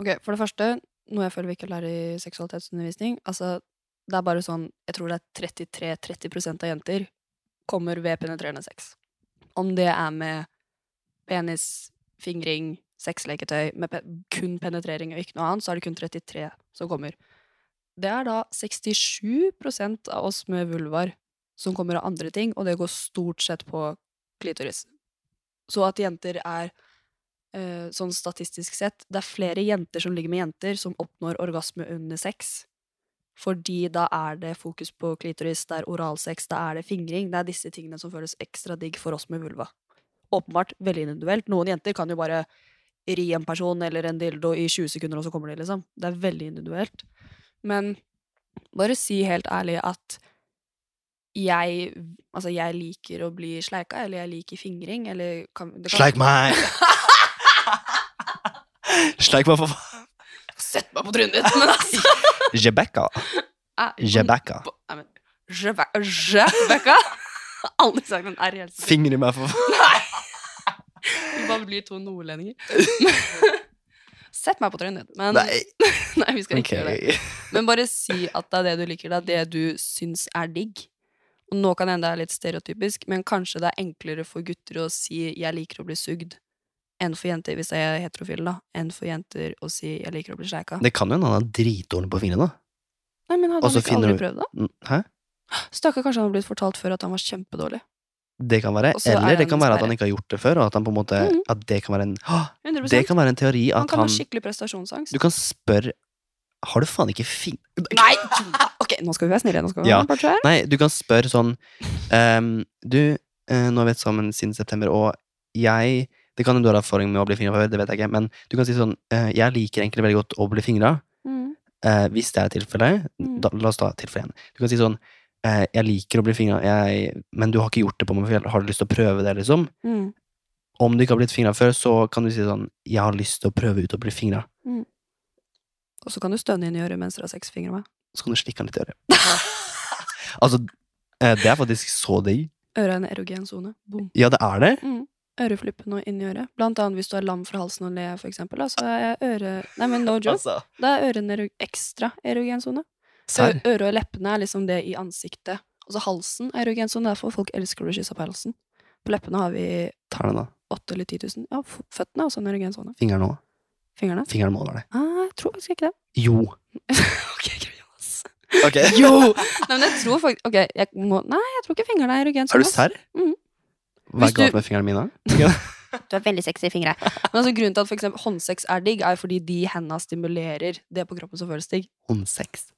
Ok, For det første, noe jeg føler vi ikke lærer i seksualitetsundervisning altså, Det er bare sånn Jeg tror det er 33-30% av jenter kommer ved penetrerende sex. Om det er med penis, fingring, sexleketøy, med pe kun penetrering og ikke noe annet, så er det kun 33 som kommer. Det er da 67% av oss med vulvar som kommer av andre ting, og det går stort sett på klitoris. Så at jenter er eh, sånn statistisk sett Det er flere jenter som ligger med jenter, som oppnår orgasme under sex. Fordi da er det fokus på klitoris, det er oralsex, da er det fingring. Det er disse tingene som føles ekstra digg for oss med vulva. Åpenbart veldig individuelt. Noen jenter kan jo bare ri en person eller en dildo i 20 sekunder, og så kommer de, liksom. Det er veldig individuelt. Men bare si helt ærlig at jeg Altså, jeg liker å bli sleika, eller jeg liker fingring, eller kan, det kan Sleik meg! Sleik meg, for faen! Sett meg på trynet ditt! Men altså Jebekka. Jebekka? Men Aldri sagt en R i hele. Fingre meg, for. Nei! Vi bare blir to nordlendinger. Sett meg på trynet. Men Nei, Nei, vi skal ikke okay. gjøre det. Men bare si at det er det du liker, det er det du syns er digg. Og nå kan hende det er litt stereotypisk, men kanskje det er enklere for gutter å si 'jeg liker å bli sugd', enn for jenter, hvis jeg er heterofil, da, enn for jenter å si 'jeg liker å bli sleika'. Det kan jo hende han har dritdårlig på fingrene, da. Nei, men hadde Og han ikke aldri du- prøvd det? Mm, Hæ? Stakkar, kanskje han har blitt fortalt før at han var kjempedårlig. Det kan være. Er Eller det kan være at han ikke har gjort det før, og at han på en måte Mhm. At det kan være en å, Det kan være en teori at Han kan han ha skikkelig prestasjonsangst. Du kan spørre Har du faen ikke fin... Nei! Ok, nå skal vi være snille. Nå skal vi Ja. være. Nei, du kan spørre sånn um, Du, uh, nå har vi vært sammen siden september, og jeg Det kan jo du ha erfaring med å bli fingra før, det vet jeg ikke, men du kan si sånn eh, Jeg liker egentlig veldig godt å bli fingra. Mm. Eh, hvis det er tilfellet, Mm. da, la oss ta tilfellet igjen. Du kan si sånn eh, Jeg liker å bli fingra, men du har ikke gjort det på meg før. Har du lyst til å prøve det, liksom? Mm. Om du ikke har blitt fingra før, så kan du si sånn Jeg har lyst til å prøve ut å bli fingra. Og så kan du stønne inn i øret mens du har seks fingre med. Så kan du slikke den litt i øret. altså, det er faktisk så digg. Øret er en erogen sone. Ja, det er det. Mm. Øreflippen og inni øret. Blant annet hvis du er lam fra halsen og le, for eksempel. Så er øre... Nei, men no joke. Altså, Da er ørene ero ekstra erogensone. Øret og leppene er liksom det i ansiktet. Altså halsen er erogensone. Derfor folk elsker å kysse på halsen. På leppene har vi Tærne, da. 8 eller 10 000. Ja, føttene er også en erogensone. Fingrene òg. Fingrene? Fingrene må være det. Ah, jeg tror faktisk ikke det. Jo. ok, greit, ass. Ok. Jo! Nei, men jeg tror faktisk Ok, jeg må Nei, jeg tror ikke fingrene er erogensone. Er du serr? Mhm. Hva er galt med fingrene mine? Du er veldig sexy fingre. Men altså, grunnen til at for eksempel håndsex er digg, er fordi de henda stimulerer det på kroppen som føles digg. Håndsex.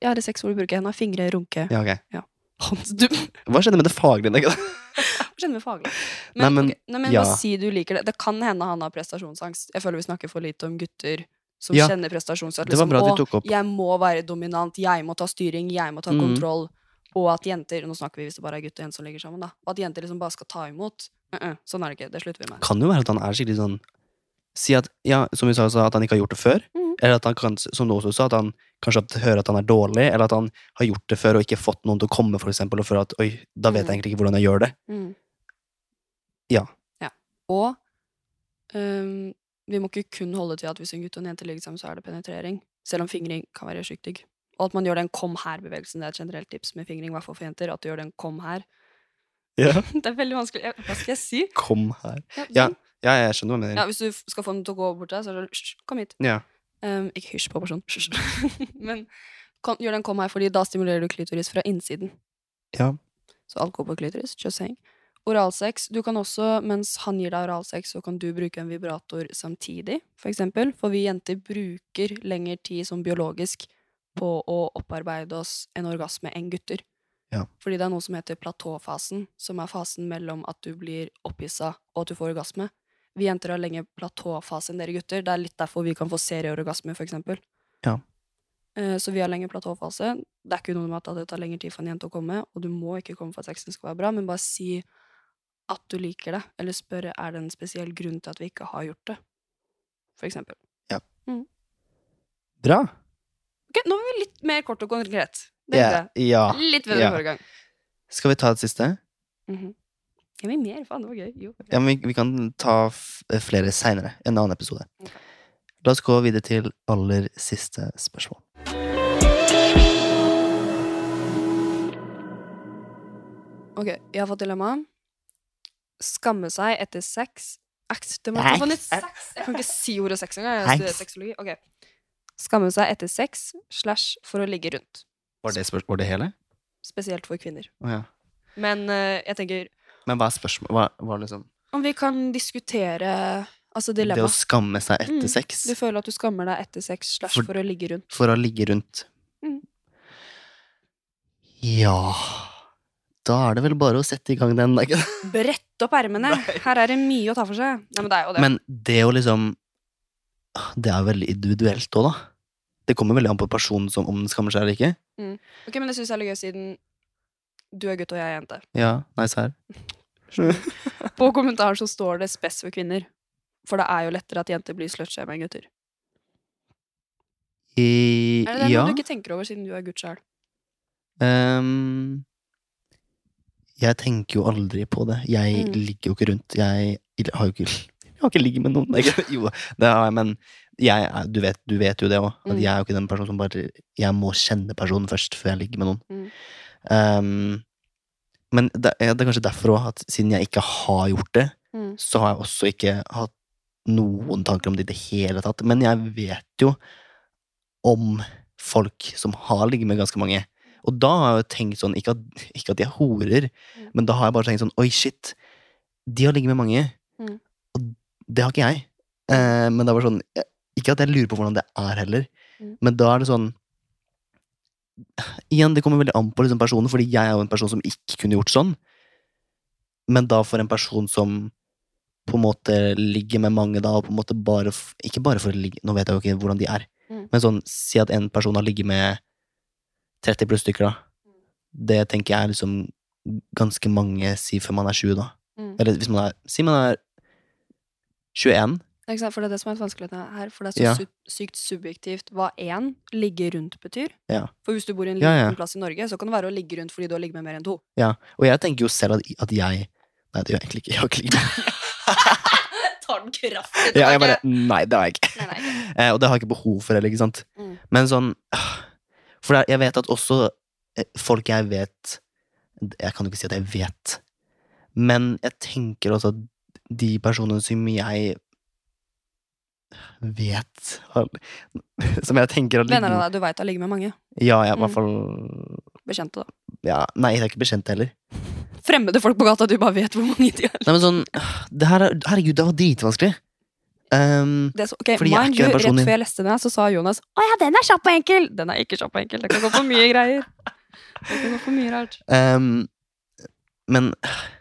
Ja, det er sex hvor du bruker henda. Fingre, runke. Ja, ok. Hånd... Du Hva skjedde med det faglige? Hva skjedde med faglig. Nei, men- okay, nei, men ja. bare si du liker det. Det kan hende han har prestasjonsangst. Jeg føler vi snakker for lite om gutter som Ja. kjenner prestasjonsangst. Det var bra du tok opp. Jeg må være dominant, jeg må ta styring, jeg må ta mm. kontroll. Og at jenter Nå snakker vi hvis det bare er gutt og jente som ligger sammen, da. Og at jenter liksom bare skal ta imot. Uh -uh, sånn er det ikke. Det slutter vi med. Kan jo være at han er skikkelig sånn Si at, ja, som vi sa, at han ikke har gjort det før. Mm. Eller at han kan, som du også sa, at han kanskje hører at han er dårlig, eller at han har gjort det før og ikke fått noen til å komme, for eksempel, og føler at oi, da vet jeg Mhm. egentlig ikke hvordan jeg gjør det. Mm. Ja. ja. Og um, vi må ikke kun holde til at hvis en gutt og en jente ligger sammen, så er det penetrering. Selv om fingring kan være sjukt digg. Og at man gjør den kom her-bevegelsen. Det er et generelt tips med fingring, i hvert fall for jenter. At du gjør den kom her. Ja. det er veldig vanskelig. Hva skal jeg si? Kom her. Ja, Ja, sånn. Ja, jeg skjønner hva du mener. ja, Hvis du skal få den til å gå bort deg, så er det hysj, kom hit. Ja. Um, ikke hysj på personen. Hysj. Men kom, gjør den kom her, fordi da stimulerer du klitoris fra innsiden. Ja. Så alt går på klitoris. Just saying. Oralsex. Du kan også, mens han gir deg oralsex, så kan du bruke en vibrator samtidig, for eksempel. For vi jenter bruker lengre tid som biologisk på å opparbeide oss en orgasme enn gutter. Ja. Fordi det er noe som heter platåfasen, som er fasen mellom at du blir opphissa og at du får orgasme. Vi jenter har lenge platåfase enn dere gutter. Det er litt derfor vi kan få serieorgasme, for eksempel. Ja. Eh, Så vi har lenge platåfase. Det er ikke noe med at det tar lengre tid for en jente å komme, og du må ikke komme for at sexen skal være bra, men bare si at du liker det, eller spørre er det en spesiell grunn til at vi ikke har gjort det, for eksempel. Bra. Ok, Nå var vi litt mer kort og konkret. Yeah, Ja. Litt bedre enn forrige gang. Skal vi ta et siste? Mm -hmm. Ja, vil mer, faen, det var gøy. Jo. Ja, men vi, vi kan ta f flere seinere. En annen episode. Okay. La oss gå videre til aller siste spørsmål. Ok, jeg har fått dilemma. Skamme seg etter sex Akt, det må jeg kan ikke si ordet sex engang. Jeg studerer Sex. sexologi. Ok. Skamme seg etter sex slash for å ligge rundt. Var det, var det hele? Spesielt for kvinner. Oh, ja. Men uh, jeg tenker Men hva er spørsmålet? Hva, hva liksom om vi kan diskutere altså Det å skamme seg etter Mm, sex? Du føler at du skammer deg etter sex slash For- for å ligge rundt. For å ligge rundt? Mm. Ja Da er det vel bare å sette i gang den. Brett opp ermene! Her er det mye å ta for seg. Nei, men det er jo det. Men det å liksom Det er veldig individuelt òg, da. Det kommer veldig an på personen som, om den skammer seg eller ikke. Ok, men det syns jeg er litt gøy, siden du er gutt og jeg er jente. Ja, nice her. På kommentaren så står det 'spess for kvinner'. For det er jo lettere at jenter blir slutshama enn gutter. I, Er det det ja. du ikke tenker over, siden du er gutt sjøl? Um, jeg tenker jo aldri på det. Jeg Mm. ligger jo ikke rundt. Jeg har jo ikke Jeg har ikke ligget med noen. Ikke? Jo, det har jeg, men jeg, du, vet, du vet jo det òg. At Mm. jeg er jo ikke den personen som bare Jeg må kjenne personen først før jeg ligger med noen. Mm. Um, men det, det er kanskje derfor òg, at siden jeg ikke har gjort det, Mm. så har jeg også ikke hatt noen tanker om det i det hele tatt. Men jeg vet jo om folk som har ligget med ganske mange. Og da har jeg jo tenkt sånn, ikke at, ikke at de er horer, Mm. men da har jeg bare tenkt sånn Oi, shit, de har ligget med mange, det har ikke jeg. Eh, men det var sånn Ikke at jeg lurer på hvordan det er heller, Mm. men da er det sånn Igjen, det kommer veldig an på liksom personen, fordi jeg er jo en person som ikke kunne gjort sånn. Men da for en person som på en måte ligger med mange da, og på en måte bare Ikke bare for å ligge Nå vet jeg jo ikke hvordan de er, Mm. men sånn si at en person har ligget med 30 pluss stykker, da. Det tenker jeg er liksom ganske mange, si før man er 20, da. Mm. Eller hvis man er Si man er 21. Ikke sant? For det er det som er vanskeligheten her. For det er så Ja. su sykt subjektivt hva én ligge rundt betyr. Ja. For hvis du bor i en liten Ja, plass i Norge, så kan det være å ligge rundt fordi du har ligget med mer enn to. Ja. Og jeg tenker jo selv at, at jeg Nei, det gjør jeg egentlig ikke. Jeg har ikke ligget med Tar den kraftig ja, jeg bare, Nei, det har jeg ikke. Nei, nei. Eh, og det har jeg ikke behov for heller, ikke sant. Mm. Men sånn ah, For jeg vet at også eh, folk jeg vet Jeg kan jo ikke si at jeg vet, men jeg tenker også at de personene som jeg vet Som jeg tenker at Venner av deg du veit har ligget med mange. Ja, jeg, i Mm. hvert fall Bekjente, da. ja, Nei, jeg er ikke bekjent heller. Fremmede folk på gata, du bare vet hvor mange de er. Nei, men sånn det her er, Herregud, det var dritvanskelig. Um, Det så, okay, mind you, Rett før jeg leste den, så sa Jonas Å ja, den er kjapp og enkel! Den er ikke kjapp og enkel. Det kan gå for mye greier. Det kan gå for mye rart. um, men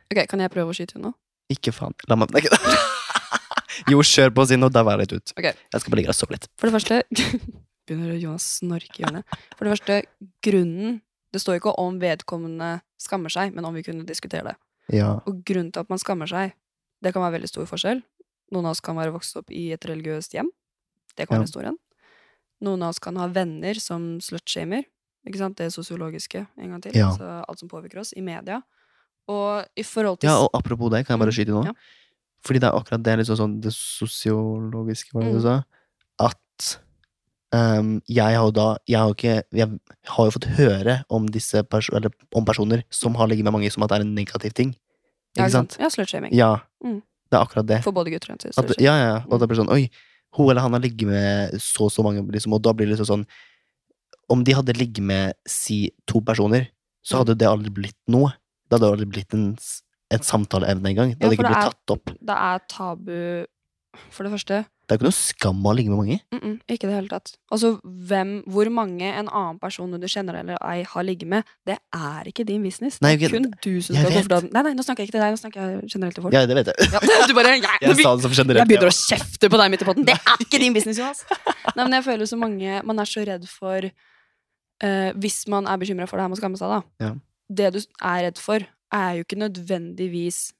Ok, Kan jeg prøve å skyte nå? Ikke faen. La meg Nei, Jo, kjør på, si noe. Da var jeg litt ut. Ok. Jeg skal bare ligge og sove litt. For det første Begynner Jonas å snorke i hjørnet. For det første, grunnen Det står ikke om vedkommende skammer seg, men om vi kunne diskutere det. Ja. Og grunnen til at man skammer seg, det kan være veldig stor forskjell. Noen av oss kan være vokst opp i et religiøst hjem. Det kan Ja. være stor en. Noen av oss kan ha venner som slutshamer. Ikke sant? Det sosiologiske, en gang til. Ja. Altså alt som påvirker oss, i media. Og i forhold til ja, og apropos det, kan jeg bare Mm, skyte inn nå? ja. Fordi det er akkurat det liksom sånn det sosiologiske, var det du Mm. sa? At um, jeg har jo da Jeg har ikke Jeg har jo fått høre om disse pers eller om personer som har ligget med mange, som at det er en negativ ting. Ja, Ikke sant? Ja, slutshaming. Ja. Mm. Det er akkurat det. For både gutter og jenter. At, ja, ja. Og Mm. da blir det sånn Oi, hun eller han har ligget med så og så mange, liksom, og da blir det liksom sånn Om de hadde ligget med si to personer, så Mm. hadde det aldri blitt noe. Det hadde aldri blitt en, et samtaleevne engang. Det Ja, hadde for ikke blitt er- tatt opp. Det er tabu For det første Det er ikke noe skam å ligge med mange. Mm -mm, ikke det hele tatt. Altså, hvem, hvor mange en annen person du kjenner eller ei har ligget med, det er ikke din business. Nei, det er kun du som skal det. Nei, nei, nå snakker jeg ikke til deg, nå snakker jeg generelt til folk. Ja, det vet jeg. Ja, du bare, jeg, Jeg sa det som generelt. jeg begynner ja. å kjefte på deg midt i potten. Det er ikke din business, Jonas! Nei, men jeg føler så mange Man er så redd for uh, Hvis man er bekymra for det her med å skamme seg, da. Ja. Det du er redd for, er jo ikke nødvendigvis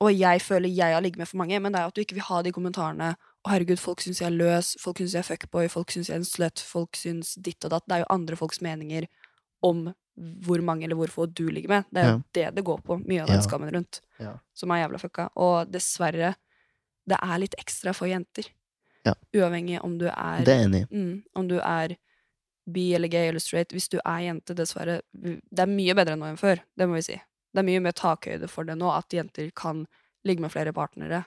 Og jeg føler jeg har ligget med for mange, men det er jo at du ikke vil ha de kommentarene Å, herregud, folk syns jeg er løs, folk syns jeg er fuckboy, folk syns jeg er en slut, folk syns ditt og datt. Det er jo andre folks meninger om hvor mange eller hvor få du ligger med. Det er jo det det går på, mye av den Ja. skammen rundt, Ja. som er jævla fucka. Og dessverre, det er litt ekstra for jenter. Ja. Uavhengig om du er Det er enig mm, Om du er bi eller gay eller straight. Hvis du er jente, dessverre Det er mye bedre nå enn før, det må vi si. Det er mye mer takhøyde for det nå, at jenter kan ligge med flere partnere.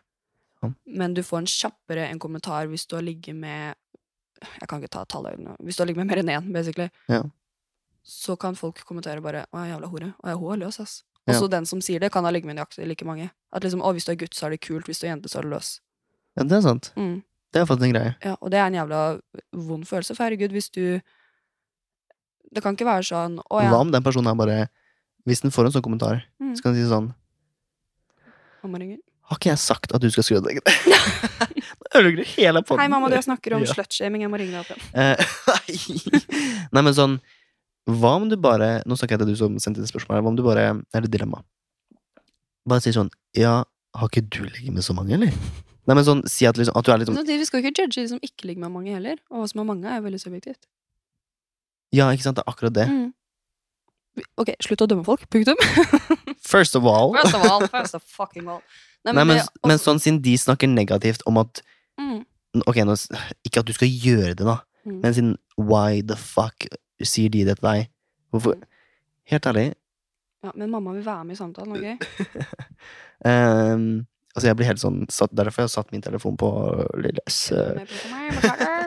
Ja. Men du får en kjappere en kommentar hvis du har ligget med Jeg kan ikke ta tallet nå. Hvis du har ligget med mer enn én, basically. Ja. Så kan folk kommentere bare 'Å, jævla hore'. Jeg hun er løs, ass. Ja. Også den som sier det, kan ha ligget med nøyaktig like mange. At liksom, å, hvis du er gutt, så er det kult. Hvis du er jente, så er du løs. Ja, det er sant. Mm. Det er faktisk en greie. Ja, og det er en jævla vond følelse, for herregud, hvis du Det kan ikke være sånn Å ja, Hva om den personen er bare Hvis den får en sånn kommentar, Mm. så kan den si sånn mamma ringer. Har ikke jeg sagt at du skal skru av deg? Ødelegger du hele. Hei, mamma, du snakker om Ja. slutshaming. Jeg må ringe deg opp igjen. Eh, Nei. Men sånn Hva om du bare Nå snakker jeg til du som sendte det spørsmålet. Hva om du bare Det er et dilemma. Bare si sånn Ja, har ikke du ligget med så mange, eller? Nei, men sånn Si at, liksom, at du er liksom Men Vi skal ikke judge de som ikke ligger med mange heller. Og hva som er mange, er veldig subjektivt. Ja, ikke sant? Det er akkurat det. Mm. Ok, slutt å dømme folk. Punktum. First of all. First of all, first of fucking all. Nei, men, det- men altså- sånn siden de snakker negativt om at mm, Ok, nå, ikke at du skal gjøre det, da, mm. men siden why the fuck sier de det til deg? Hvorfor Helt ærlig, ja, men mamma vil være med i samtalen, ok? ehm, altså jeg blir helt sånn satt, Derfor har jeg satt min telefon på lille Med på meg,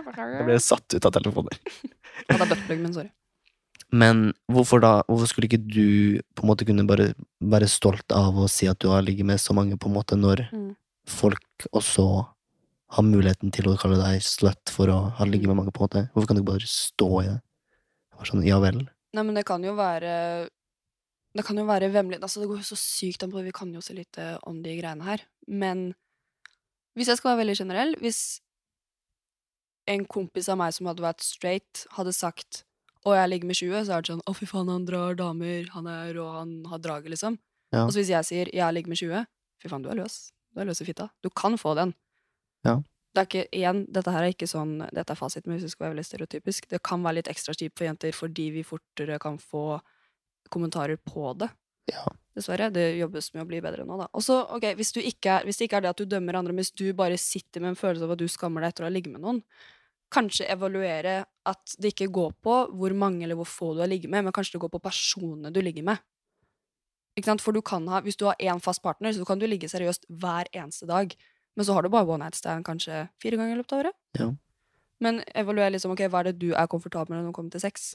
Beklager, Jeg ble satt ut av telefonen. Hadde buttplug, men sorry. Men hvorfor da Hvorfor skulle ikke du på en måte kunne bare være stolt av å si at du har ligget med så mange, på en måte, når Mm. folk også har muligheten til å kalle deg slut for å ha ligget Mm. med mange, på en måte? Hvorfor kan du ikke bare stå i det? Sånn, ja vel? Nei, men det kan jo være Det kan jo være vemmelig Altså, det går jo så sykt an på Vi kan jo så lite om de greiene her. Men hvis jeg skal være veldig generell Hvis en kompis av meg som hadde vært straight, hadde sagt å, jeg ligger med 20, så er det sånn å, fy faen, han drar damer, han er rå, han har draget, liksom. Ja. Og så hvis jeg sier jeg ligger med 20, fy faen, du er løs. Du er løs i fitta. Du kan få den. Ja. Det er ikke, igjen, dette her er ikke sånn, dette er fasiten, men hvis det skal være veldig stereotypisk, det kan være litt ekstra kjipt for jenter fordi vi fortere kan få kommentarer på det. Ja. Dessverre. Det jobbes med å bli bedre nå, da. Og så, ok, hvis, er, hvis det ikke er det at du dømmer andre, hvis du bare sitter med en følelse av at du skammer deg etter å ha ligget med noen, kanskje evaluere at det ikke går på hvor mange eller hvor få du har ligget med, men kanskje det går på personene du ligger med. Ikke sant? For du kan ha, hvis du har én fast partner, så kan du ligge seriøst hver eneste dag. Men så har du bare one night stand kanskje fire ganger i løpet av året. Ja. Men evaluer liksom, ok, hva er det du er komfortabel med når det kommer til sex?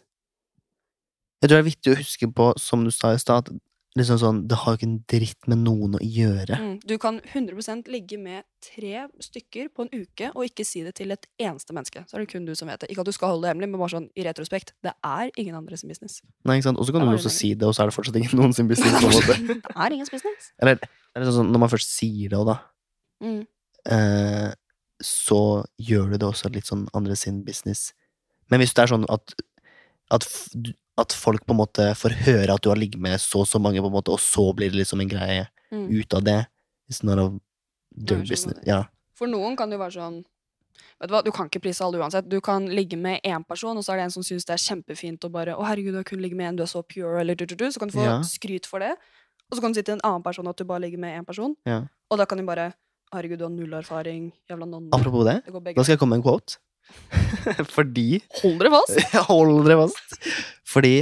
Jeg tror det er viktig å huske på, som du sa i stad, at liksom sånn, det har jo ikke en dritt med noen å gjøre. Mm. Du kan 100% ligge med tre stykker på en uke og ikke si det til et eneste menneske. Så er det kun du som vet det. Ikke at du skal holde det hemmelig, men bare sånn i retrospekt. Det er ingen andre sin business. Nei, ikke sant? Og så kan du også si det, og så er det fortsatt ingen noen sin business. det er ingen business. Eller, eller sånn, sånn, når man først sier det, og da, Mm. eh, så gjør du det også litt sånn andre sin business. Men hvis det er sånn at, at, at folk på en måte får høre at du har ligget med så og så mange, på en måte, og så blir det liksom en greie Mm. ut av det, it's not a Ja. For noen kan det jo være sånn Vet Du hva, du kan ikke prise alle uansett. Du kan ligge med én person, og så er det en som syns det er kjempefint og bare 'Å, herregud, du har kun ligget med en, du er så pure', eller du, du, du. Så kan du få Ja. skryt for det. Og så kan du si til en annen person at du bare ligger med én person, Ja. og da kan de bare 'Herregud, du har null erfaring. Jævla nonne'. Apropos det, da skal jeg komme med en quote. Fordi Hold dere fast! Hold dere fast. Fordi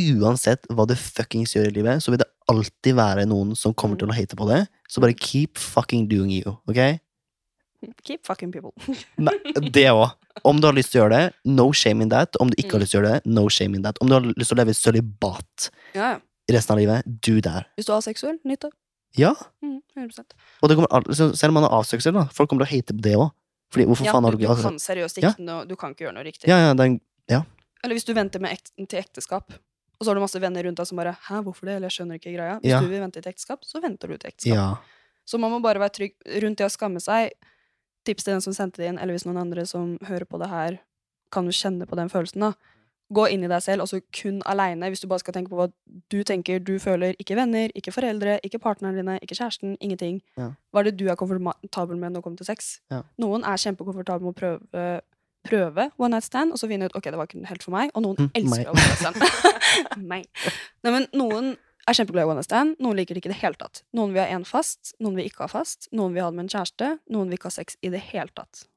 uansett hva du fuckings gjør i livet, så vil det alltid være noen som kommer til å hate på det. Så bare keep fucking doing you, ok? Keep fucking people. Nei, det òg. Om du har lyst til å gjøre det, no shame in that. Om du ikke har lyst til å gjøre det, no shame in that. Om du har lyst til å leve sølibat Ja, ja. resten av livet, do that. Hvis du er aseksuell, nytt det. Ja, Mm, 100 og det kommer selv om man er aseksuell, da. Folk kommer til å hate på det òg. Fordi hvorfor Ja, faen har du, du du ikke kan seriøst Ja. ikke noe Du kan ikke gjøre noe riktig. Ja, ja, den, ja. Eller hvis du venter med ekt til ekteskap, og så har du masse venner rundt deg som bare 'Hæ, hvorfor det?' Eller 'Jeg skjønner ikke greia'. Hvis Ja. du vil vente til ekteskap, så venter du til ekteskap. Ja. Så man må bare være trygg rundt det å skamme seg. Tips til den som sendte det inn, eller hvis noen andre som hører på det her, kan jo kjenne på den følelsen, da. Gå inn i deg selv, altså kun aleine, hvis du bare skal tenke på hva du tenker, du føler, ikke venner, ikke foreldre, ikke partnerne dine, ikke kjæresten, ingenting. Ja. Hva er det du er komfortabel med når det kommer til sex? Ja. Noen er kjempekomfortable med å prøve, prøve one night stand, og så finne ut ok, det var ikke helt for meg, og noen Mm, elsker meg. one night stand. meg. Nei, men noen er kjempeglad i one night stand, noen liker det ikke i det hele tatt. Noen vil ha én fast, noen vil ikke ha fast, noen vil ha det med en kjæreste, noen vil ikke ha sex i det hele tatt.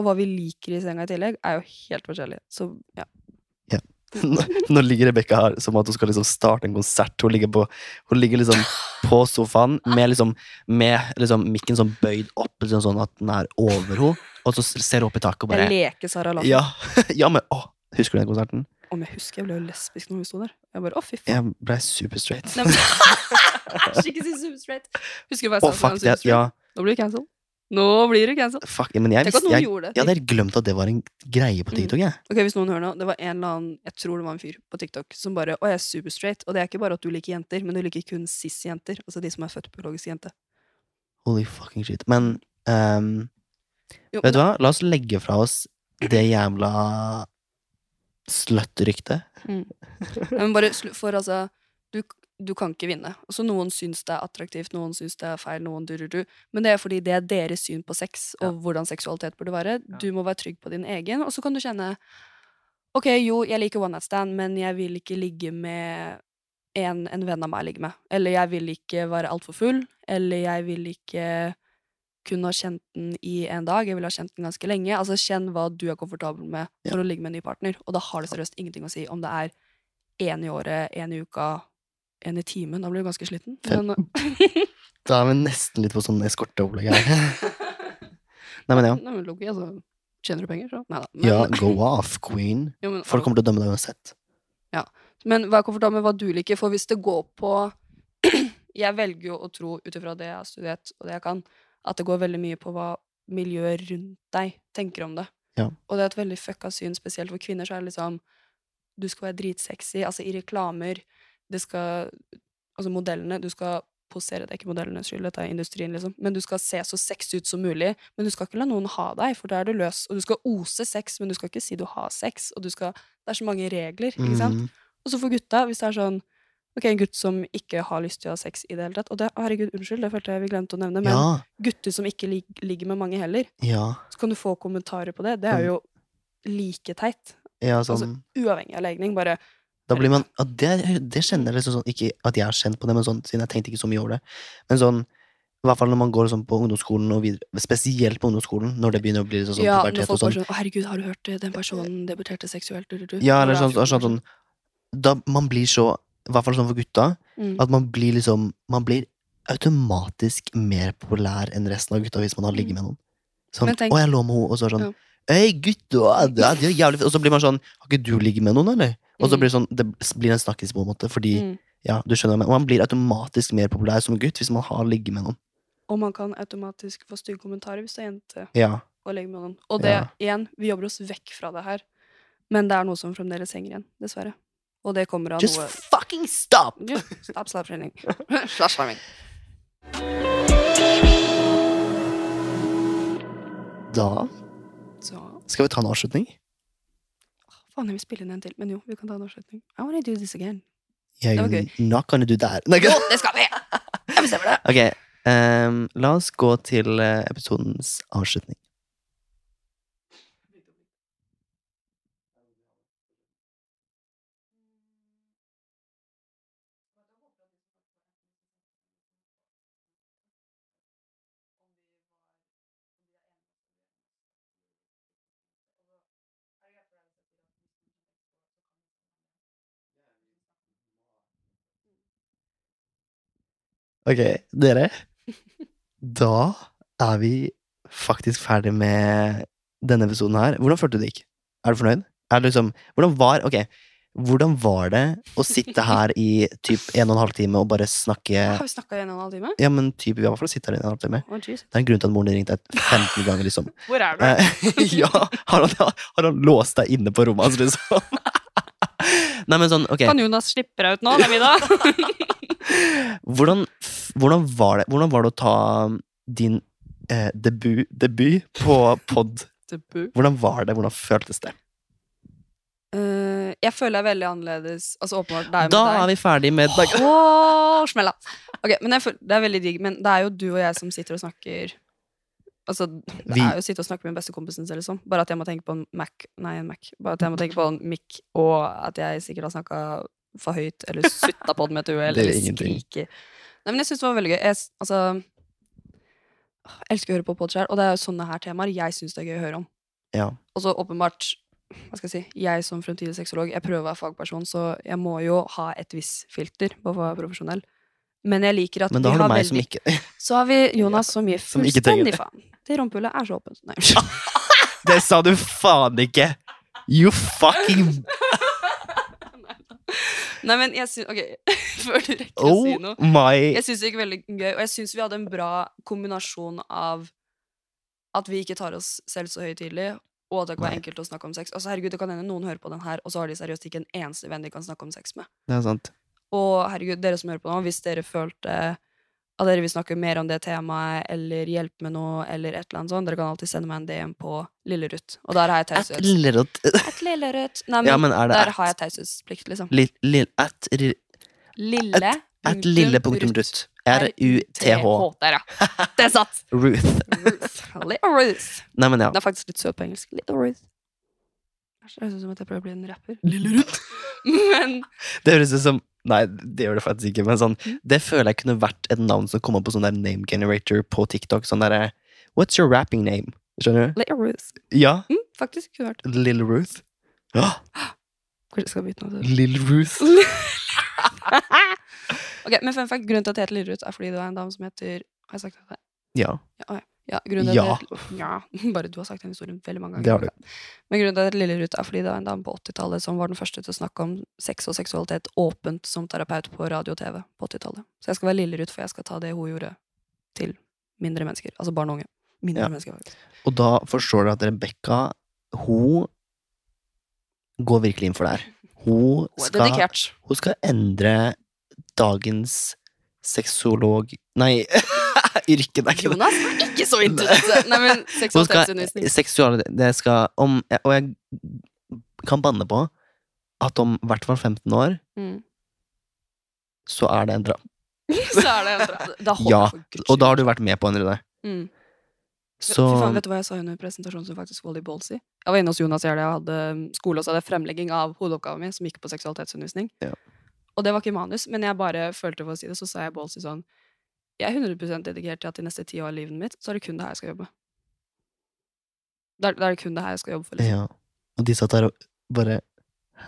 Og hva vi liker i senga i tillegg, er jo helt forskjellig. Så ja. Nå, ligger Rebekka her som at hun skal liksom starte en konsert. Hun ligger, på, hun ligger liksom på sofaen med, liksom, med liksom mikken sånn bøyd opp, liksom sånn at den er over henne. Og så ser hun opp i taket og bare Jeg leker Sara Larsson. Ja, ja men å, Husker du den konserten? Om jeg husker, jeg ble jo lesbisk når hun sto der. Jeg bare, å fy faen. Jeg ble super straight. Nei, men- Æsj, ikke si super straight. Husker du hva jeg sa? fuck, det, ja, Nå blir du cancelled. Nå blir du cancelled. fuck, men jeg, Tenk at noen jeg, gjorde det. jeg hadde helt glemt at det var en greie på Mm. TikTok. Jeg. Ok, Hvis noen hører nå, det var en eller annen Jeg tror det var en fyr på TikTok som bare Å, jeg er super straight. Og det er ikke bare at du liker jenter, men du liker kun cis-jenter. Altså de som er født biologisk jente. Holy fucking shit. Men ehm, Jo, vet du hva? La oss legge fra oss det jævla slut-ryktet. Men bare slu- for altså du, du kan ikke vinne. Altså Noen syns det er attraktivt, noen syns det er feil, noen du-du-du. Men det er fordi det er deres syn på sex og hvordan seksualitet burde være. Du må være trygg på din egen, og så kan du kjenne Ok, jo, jeg liker one night stand, men jeg vil ikke ligge med en en venn av meg ligger med. Eller jeg vil ikke være altfor full. Eller jeg vil ikke kun ha kjent den i en dag. Jeg vil ha kjent den ganske lenge. Altså Kjenn hva du er komfortabel med for å ligge med en ny partner. Og da har det seriøst ingenting å si om det er én i året, én i uka, én i timen. Da blir du ganske sliten. Men, Da er vi nesten litt på sånn eskorteopplegg her. Nei, men ja. Nei, men logi, altså, Tjener du penger, så Nei da. Men, Ja, go off, queen. jo, men, Folk kommer til å dømme deg uansett. men vær komfortabel med hva du liker, for hvis det går på Jeg velger jo å tro, ut ifra det jeg har studert, og det jeg kan, at det går veldig mye på hva miljøet rundt deg tenker om det. Ja. Og det er et veldig fucka syn, spesielt for kvinner, så er det liksom Du skal være dritsexy. Altså, i reklamer Det skal Altså, modellene Du skal posere, det er ikke modellenes skyld, dette er industrien, liksom. Men du skal se så sexy ut som mulig. Men du skal ikke la noen ha deg, for da er du løs. Og du skal ose sex, men du skal ikke si du har sex. Og du skal Det er så mange regler, ikke sant? Mm. Og så for gutta, hvis det er sånn Ok, en gutt som ikke har lyst til å ha sex i det hele tatt Og det, herregud, unnskyld, det følte jeg vi glemte å nevne, men Ja, gutter som ikke lig, ligger med mange heller, ja, så kan du få kommentarer på det. Det er jo like teit. ja, Altså, sånn. uavhengig av legning. Bare Da blir man ja, det, det kjenner jeg liksom sånn Ikke at jeg har kjent på det, men sånn, siden jeg tenkte ikke så mye over det. Men sånn i hvert fall når man går sånn på ungdomsskolen og videre, spesielt på ungdomsskolen, når det begynner å bli litt sånn ja, pubertet og folk sånn. sånn herregud, har du hørt det? Den personen debuterte seksuelt. Du, du, du. Ja, eller er sånn, sånn, sånn Da man blir så I hvert fall sånn for gutta, Mm. at man blir liksom Man blir automatisk mer populær enn resten av gutta hvis man har ligget med noen. Sånn, tenk- å, jeg lå med henne, og så sånn ja. Hei, gutta! Det er, jævlig fett. Og så blir man sånn Har ikke du ligget med noen, eller? Og så Mm. blir det sånn Det blir en snakkis på en måte, fordi Mm. Ja, du skjønner meg. Og man blir automatisk mer populær som gutt hvis man har ligget med noen. Og man kan automatisk få stygge kommentarer hvis det er jente Ja. og legger med noen. Og det, Ja. igjen, vi jobber oss vekk fra det her. Men det er noe som fremdeles henger igjen, dessverre. Og det kommer av Just noe fucking stop! Stop slapshaming. Slashhaming. Da skal vi ta en avslutning. Faen, jeg vil spille inn en til. Men jo, vi kan ta en avslutning. I wanna do this again. Jeg Det var gøy. not gonna do that. Nei, Jo, det skal vi! Jeg bestemmer det. Ok, um, la oss gå til eh, episodens avslutning. Ok, dere. Da er vi faktisk ferdig med denne episoden her. Hvordan følte du det gikk? Er du fornøyd? Er det liksom, hvordan var, ok, hvordan var det å sitte her i typ en og en halv time og bare snakke Har vi snakka i en og en halv time? Ja, men typ, vi har i hvert fall sittet her i en og en halv time. Oh. Det er en grunn til at moren din ringte deg 15 ganger, liksom. Hvor er du? Eh, ja, har han, har han låst deg inne på rommet hans, liksom? Nei, men sånn, ok. Kan Jonas slippe deg ut nå? Er. Hvordan, hvordan, var det, hvordan var det å ta din eh, debut, debut på pod? Hvordan var det? Hvordan føltes det? Uh, jeg føler jeg er veldig annerledes. Altså åpenbart deg Da er vi ferdig med dag. Åh, smella. Ok, men jeg føler, Det er veldig digg, men det er jo du og jeg som sitter og snakker Altså, det er jo å sitte og snakke med bestekompisen sin, liksom. Bare at jeg må tenke på en Mac Nei, en Mac. Bare at jeg må tenke på en mic, og at jeg sikkert har snakka for høyt, eller sutta på den med et uhell, eller skriker. Nei, men jeg syns det var veldig gøy. Jeg, altså Jeg elsker å høre på podkast, og det er jo sånne her temaer jeg syns det er gøy å høre om. Ja. Og så åpenbart hva skal jeg si, jeg som fremtidig sexolog, jeg prøver å være fagperson, så jeg må jo ha et visst filter på å være profesjonell. Men jeg liker at Men da vi har du meg som ikke Så har vi Jonas som gir fullstendig faen. Det rumpehullet er så åpent. Nei, unnskyld. Det sa du faen ikke! You fucking Nei, men jeg syns Ok, før du rekker å si Oh noe. my Jeg syns det gikk veldig gøy, og jeg syns vi hadde en bra kombinasjon av at vi ikke tar oss selv så høytidelig, og at det kan være enkelt å snakke om sex. Altså, herregud, Det kan hende noen hører på den her, og så har de seriøst ikke en eneste venn de kan snakke om sex med. Det er sant. Og herregud, dere som hører på nå, hvis dere følte at dere vil snakke mer om det temaet, eller hjelpe med noe, eller et eller annet sånt, dere kan alltid sende meg en DM på Lillerut. Og der har jeg At Lille Lillerut. Nei, men, Ja, men er der at har jeg taushetsplikt, liksom. li, li, At ri- Lille At lille punktum rutt. R-u-t-h. Der, ja. Det satt! Ruth. Ruth. Little Ruth. Nei, men ja. Det er faktisk litt søt på engelsk. Little Ruth. Det høres ut som at jeg prøver å bli en rapper. Lille Ruth. Men Det høres ut som Nei, det gjør det faktisk ikke, men sånn Mm. Det føler jeg kunne vært et navn som kom opp på sånn der name generator på TikTok. Sånn derre What's your rapping name? Skjønner du? Little Ruth. Ja. Mm, faktisk kunne vært Little Ruth. Ja. Kanskje jeg skal bytte noe til Little Ruth. Ok, men fun fact, Grunnen til at det heter Lillerud, er fordi det var en dame som heter Har jeg sagt det? Ja. Ja, å ja. grunnen til Ja. at ja, bare du har sagt den historien veldig mange ganger. Men grunnen til at lille Lillerud, er fordi det var en dame på 80-tallet som var den første til å snakke om sex og seksualitet åpent som terapeut på radio og TV på 80-tallet. Så jeg skal være Lillerud, for jeg skal ta det hun gjorde, til mindre mennesker. Altså barn og unge. Mindre Ja. mennesker, faktisk. Og da forstår du at Rebekka, hun går virkelig inn for det her. Hun Hun skal, hun skal endre dagens sexolog... Nei, yrke, er ikke det. Jonas er ikke så interessert. Nei, men seksualitetsundervisning. seksual, det skal om, Og jeg kan banne på at om i hvert fall 15 år, Mm. så er det en drap. Så er det en drap. Da Ja, Og da har du vært med på en runde. Mm. Så Fy faen, vet du hva jeg sa under presentasjonen som faktisk Wally Ballsy? Jeg var inne hos Jonas i helga, jeg hadde um, skole, og så hadde jeg fremlegging av hovedoppgaven min, som gikk på seksualitetsundervisning. Ja. Og det var ikke manus, men jeg bare følte for å si det, så sa jeg Ballsy sånn Jeg er 100% dedikert til at de neste ti år av livet mitt, så er det kun det her jeg skal jobbe. Da er, da er det kun det her jeg skal jobbe for, liksom. Ja. Og de satt der og bare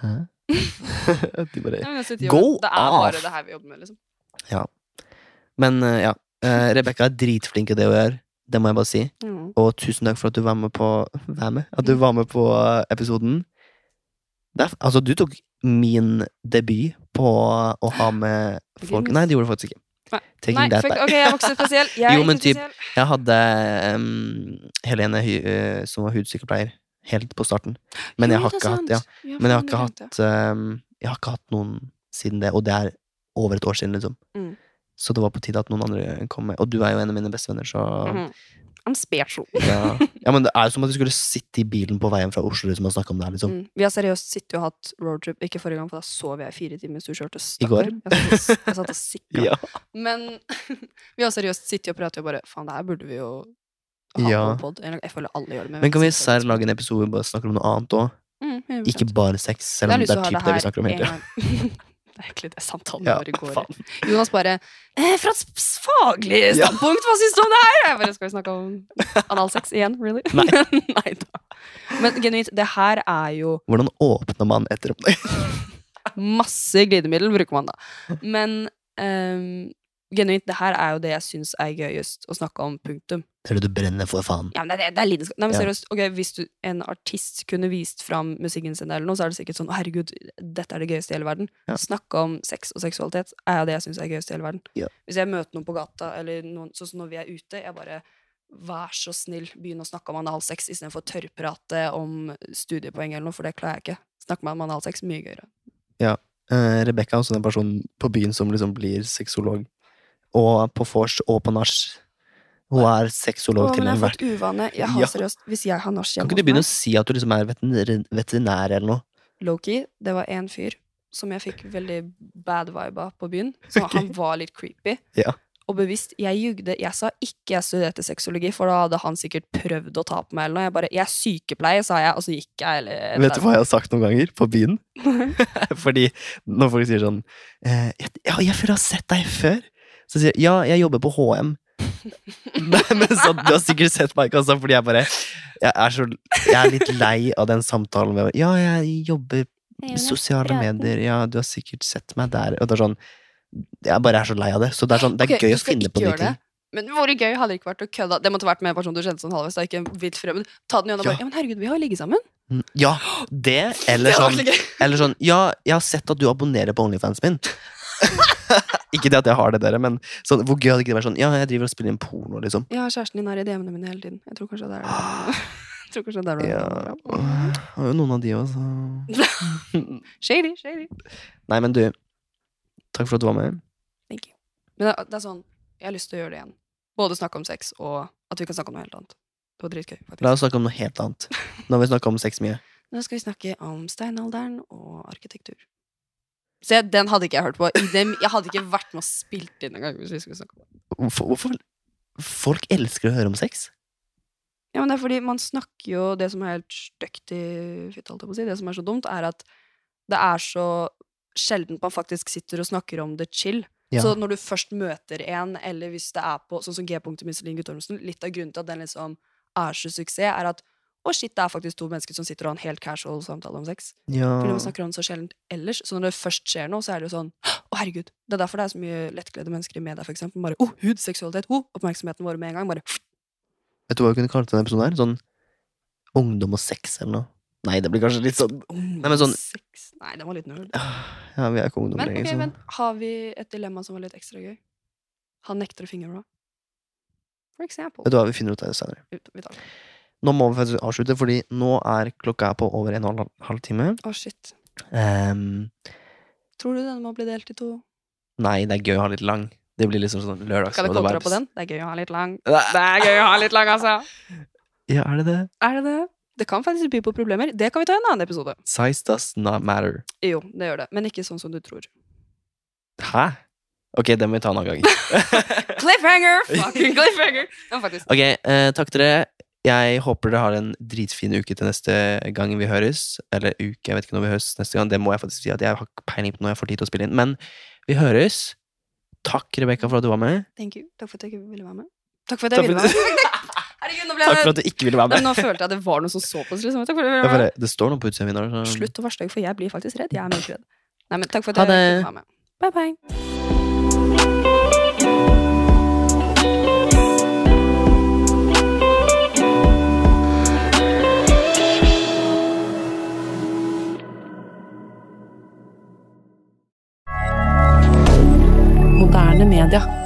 Hæ? de bare Ja, Go off! det er bare det her vi jobber med, liksom. Ja. Men uh, ja. Uh, Rebekka er dritflink i det hun gjør. Det må jeg bare si. Mm. Og tusen takk for at du var med på Var med? At du var med på eh, episoden. Det er, altså, du tok min debut på å ha med folk Nei, det gjorde du faktisk ikke. Nei. That fuck, ok, jeg vokste spesiell. Jeg Jo, men typ- Jeg hadde um, Helene eh, som var hudsykepleier helt på starten. Men jeg har ikke hatt ja. Ja, Men jeg har ikke hatt um, Jeg har ikke hatt noen siden det, og det er over et år siden, liksom. Mm. Så det var på tide at noen andre kom med. Og du er jo en av mine bestevenner, så Mhm. I'm special. ja. ja, men det er jo som at du skulle sitte i bilen på veien fra Oslo liksom, og snakke om det her, liksom. Mm. Vi har seriøst sittet og hatt roadtrip. Ikke forrige gang, for da sov jeg i fire timer mens du kjørte. I går? Jeg satt jeg satt og sikka. Ja. Men vi har seriøst sittet og pratet og bare Faen, det her burde vi jo ha Ja. på pod. Jeg føler alle gjør det. Men kan vi særlig lage en episode hvor vi bare snakker om noe annet òg? Mm, Ikke bare sex, selv om det er typ det, det vi snakker om hele tida. Det er egentlig det samtalen Ja, vår går i. Jonas bare eh, 'Fra et faglig standpunkt, hva syns du om det her?' Jeg bare, Skal vi snakke om analsex igjen? Really? Nei. Nei da. Men genuint, det her er jo Hvordan åpner man etter opp Masse glidemiddel bruker man da. Men ehm, genuint, det her er jo det jeg syns er gøyest å snakke om, punktum. Det er du brenner for, faen. Ja, men det, det er lidenskap. Nei, men Ja. seriøst, ok, Hvis du, en artist kunne vist fram musikken sin, eller noe, så er det sikkert sånn herregud, dette er det gøyeste i hele verden'. Ja. Snakke om sex og seksualitet er jo det jeg syns er gøyest i hele verden. Ja. Hvis jeg møter noen på gata, eller noen, sånn som når vi er ute, jeg bare Vær så snill, begynn å snakke om analsex istedenfor tørrprate om studiepoeng eller noe, for det klarer jeg ikke. Snakke om analsex mye gøyere. Uh, Rebekka er også den personen på byen som liksom blir sexolog. Og på vors og på nach. Hun er sexolog til men jeg har enhver fått uvane. Jeg har Ja. seriøst Hvis jeg har nach Kan ikke du begynne å si at du liksom er veterinær, eller noe? low-key, det var en fyr som jeg fikk veldig bad vibe av på byen. Så okay. han var litt creepy. Ja. Og bevisst, jeg jugde. Jeg sa ikke jeg studerte sexologi, for da hadde han sikkert prøvd å ta på meg eller noe. Jeg bare Jeg er sykepleier, sa jeg, og så gikk jeg, eller Vet du hva jeg har sagt noen ganger på byen? Fordi når folk sier sånn eh, Ja, jeg føler jeg har sett deg før. Så sier jeg ja, jeg jobber på HM. Men så, Du har sikkert sett meg i kassa, fordi jeg bare jeg er, så, jeg er litt lei av den samtalen med Ja, jeg jobber med sosiale medier, ja, du har sikkert sett meg der. Og det er sånn Jeg bare er så lei av det. Så det er sånn, det er okay, gøy å finne på nye det. ting. Men hvor gøy hadde det ikke vært å kødde? Det måtte vært med en person du kjente sånn halvveis, ikke vilt fremmed. Ta den i hånda og bare Ja, men herregud, vi har ligget sammen. Mm, Ja, det, eller sånn. Eller sånn, ja, jeg har sett at du abonnerer på Onlyfans min. Ikke det at jeg har det, dere, men sånn, hvor gøy hadde ikke det vært sånn Ja, jeg driver og spiller inn porno, liksom. Ja, kjæresten din er i DM-ene mine hele tiden. Jeg tror kanskje det er det. Jeg tror kanskje det er det. Ja, har jo noen av de også. Shady, shady. Nei, men du, takk for at du var med. Thank you. Men det, det er sånn, jeg har lyst til å gjøre det igjen. Både snakke om sex, og at vi kan snakke om noe helt annet. Det var dritgøy, La oss snakke om noe helt annet. Nå har vi snakka om sex mye. Nå skal vi snakke om steinalderen og arkitektur. Se, den hadde ikke jeg hørt på. Jeg hadde ikke vært med og spilt inn engang. Hvorfor, hvorfor Folk elsker å høre om sex. Ja, men det er fordi man snakker jo Det som er helt stygt i fitte, jeg si, det som er så dumt, er at det er så sjelden man faktisk sitter og snakker om det chill. Ja. Så når du først møter en, eller hvis det er på sånn som G-punktet med Celine Guttormsen, litt av grunnen til at den liksom er så suksess, er at å shit, det er faktisk to mennesker som sitter og har en helt casual samtale om sex. ja. Fordi man snakker om det så sjelden ellers. Så når det først skjer noe, så er det jo sånn Å, herregud. Det er derfor det er så mye lettkledde mennesker i media, for eksempel. Bare oh, hud, seksualitet, oh, oppmerksomheten vår med en gang. Bare Vet du hva vi kunne kalt denne episoden her? Sånn ungdom og sex eller noe? Nei, det blir kanskje litt sånn Nei, men sånn- sex. Nei, den var litt nerd. Ja, vi er ikke ungdom Men lenger, ok, men har vi et dilemma som var litt ekstra gøy? Han nekter å fingre da. For eksempel. Vet du hva, vi finner ut av det senere. Nå må vi faktisk avslutte, fordi nå er klokka på over en og en halv, time. Å, shit. Ehm, Tror du den må bli delt i to? nei, det er gøy å ha litt lang. Det blir liksom sånn Skal det lørdagsråd kontra på den? Det er gøy å ha litt lang. Det er gøy å ha litt lang, altså. Ja, er det det? Er det det? Det kan faktisk by på problemer. Det kan vi ta i en annen episode. Size does not matter. Jo, det gjør det. Men ikke sånn som du tror. Hæ? Ok, det må vi ta en annen gang. Cliffhanger! Fucking cliffhanger! Ja, faktisk. Ok, eh, takk til dere. Jeg håper dere har en dritfin uke til neste gang vi høres. Eller uke, jeg vet ikke når vi høres neste gang. Det må jeg faktisk si at jeg har ikke peiling på når jeg får tid til å spille inn. Men vi høres. Takk, Rebekka, for at du var med. Thank you. Takk for at jeg ville være med. Takk for at jeg Takk ville være med. Herregud, nå ble Takk for at du ikke ville være med. Nå følte jeg at det var noe som så på oss. Liksom. Takk for at jeg ville være med. det, det står noe på utsiden min. så- Slutt å varsle, for jeg blir faktisk redd. Jeg er mørkredd. Nei, men takk for at jeg ville være med. Bye, bye. Moderne media.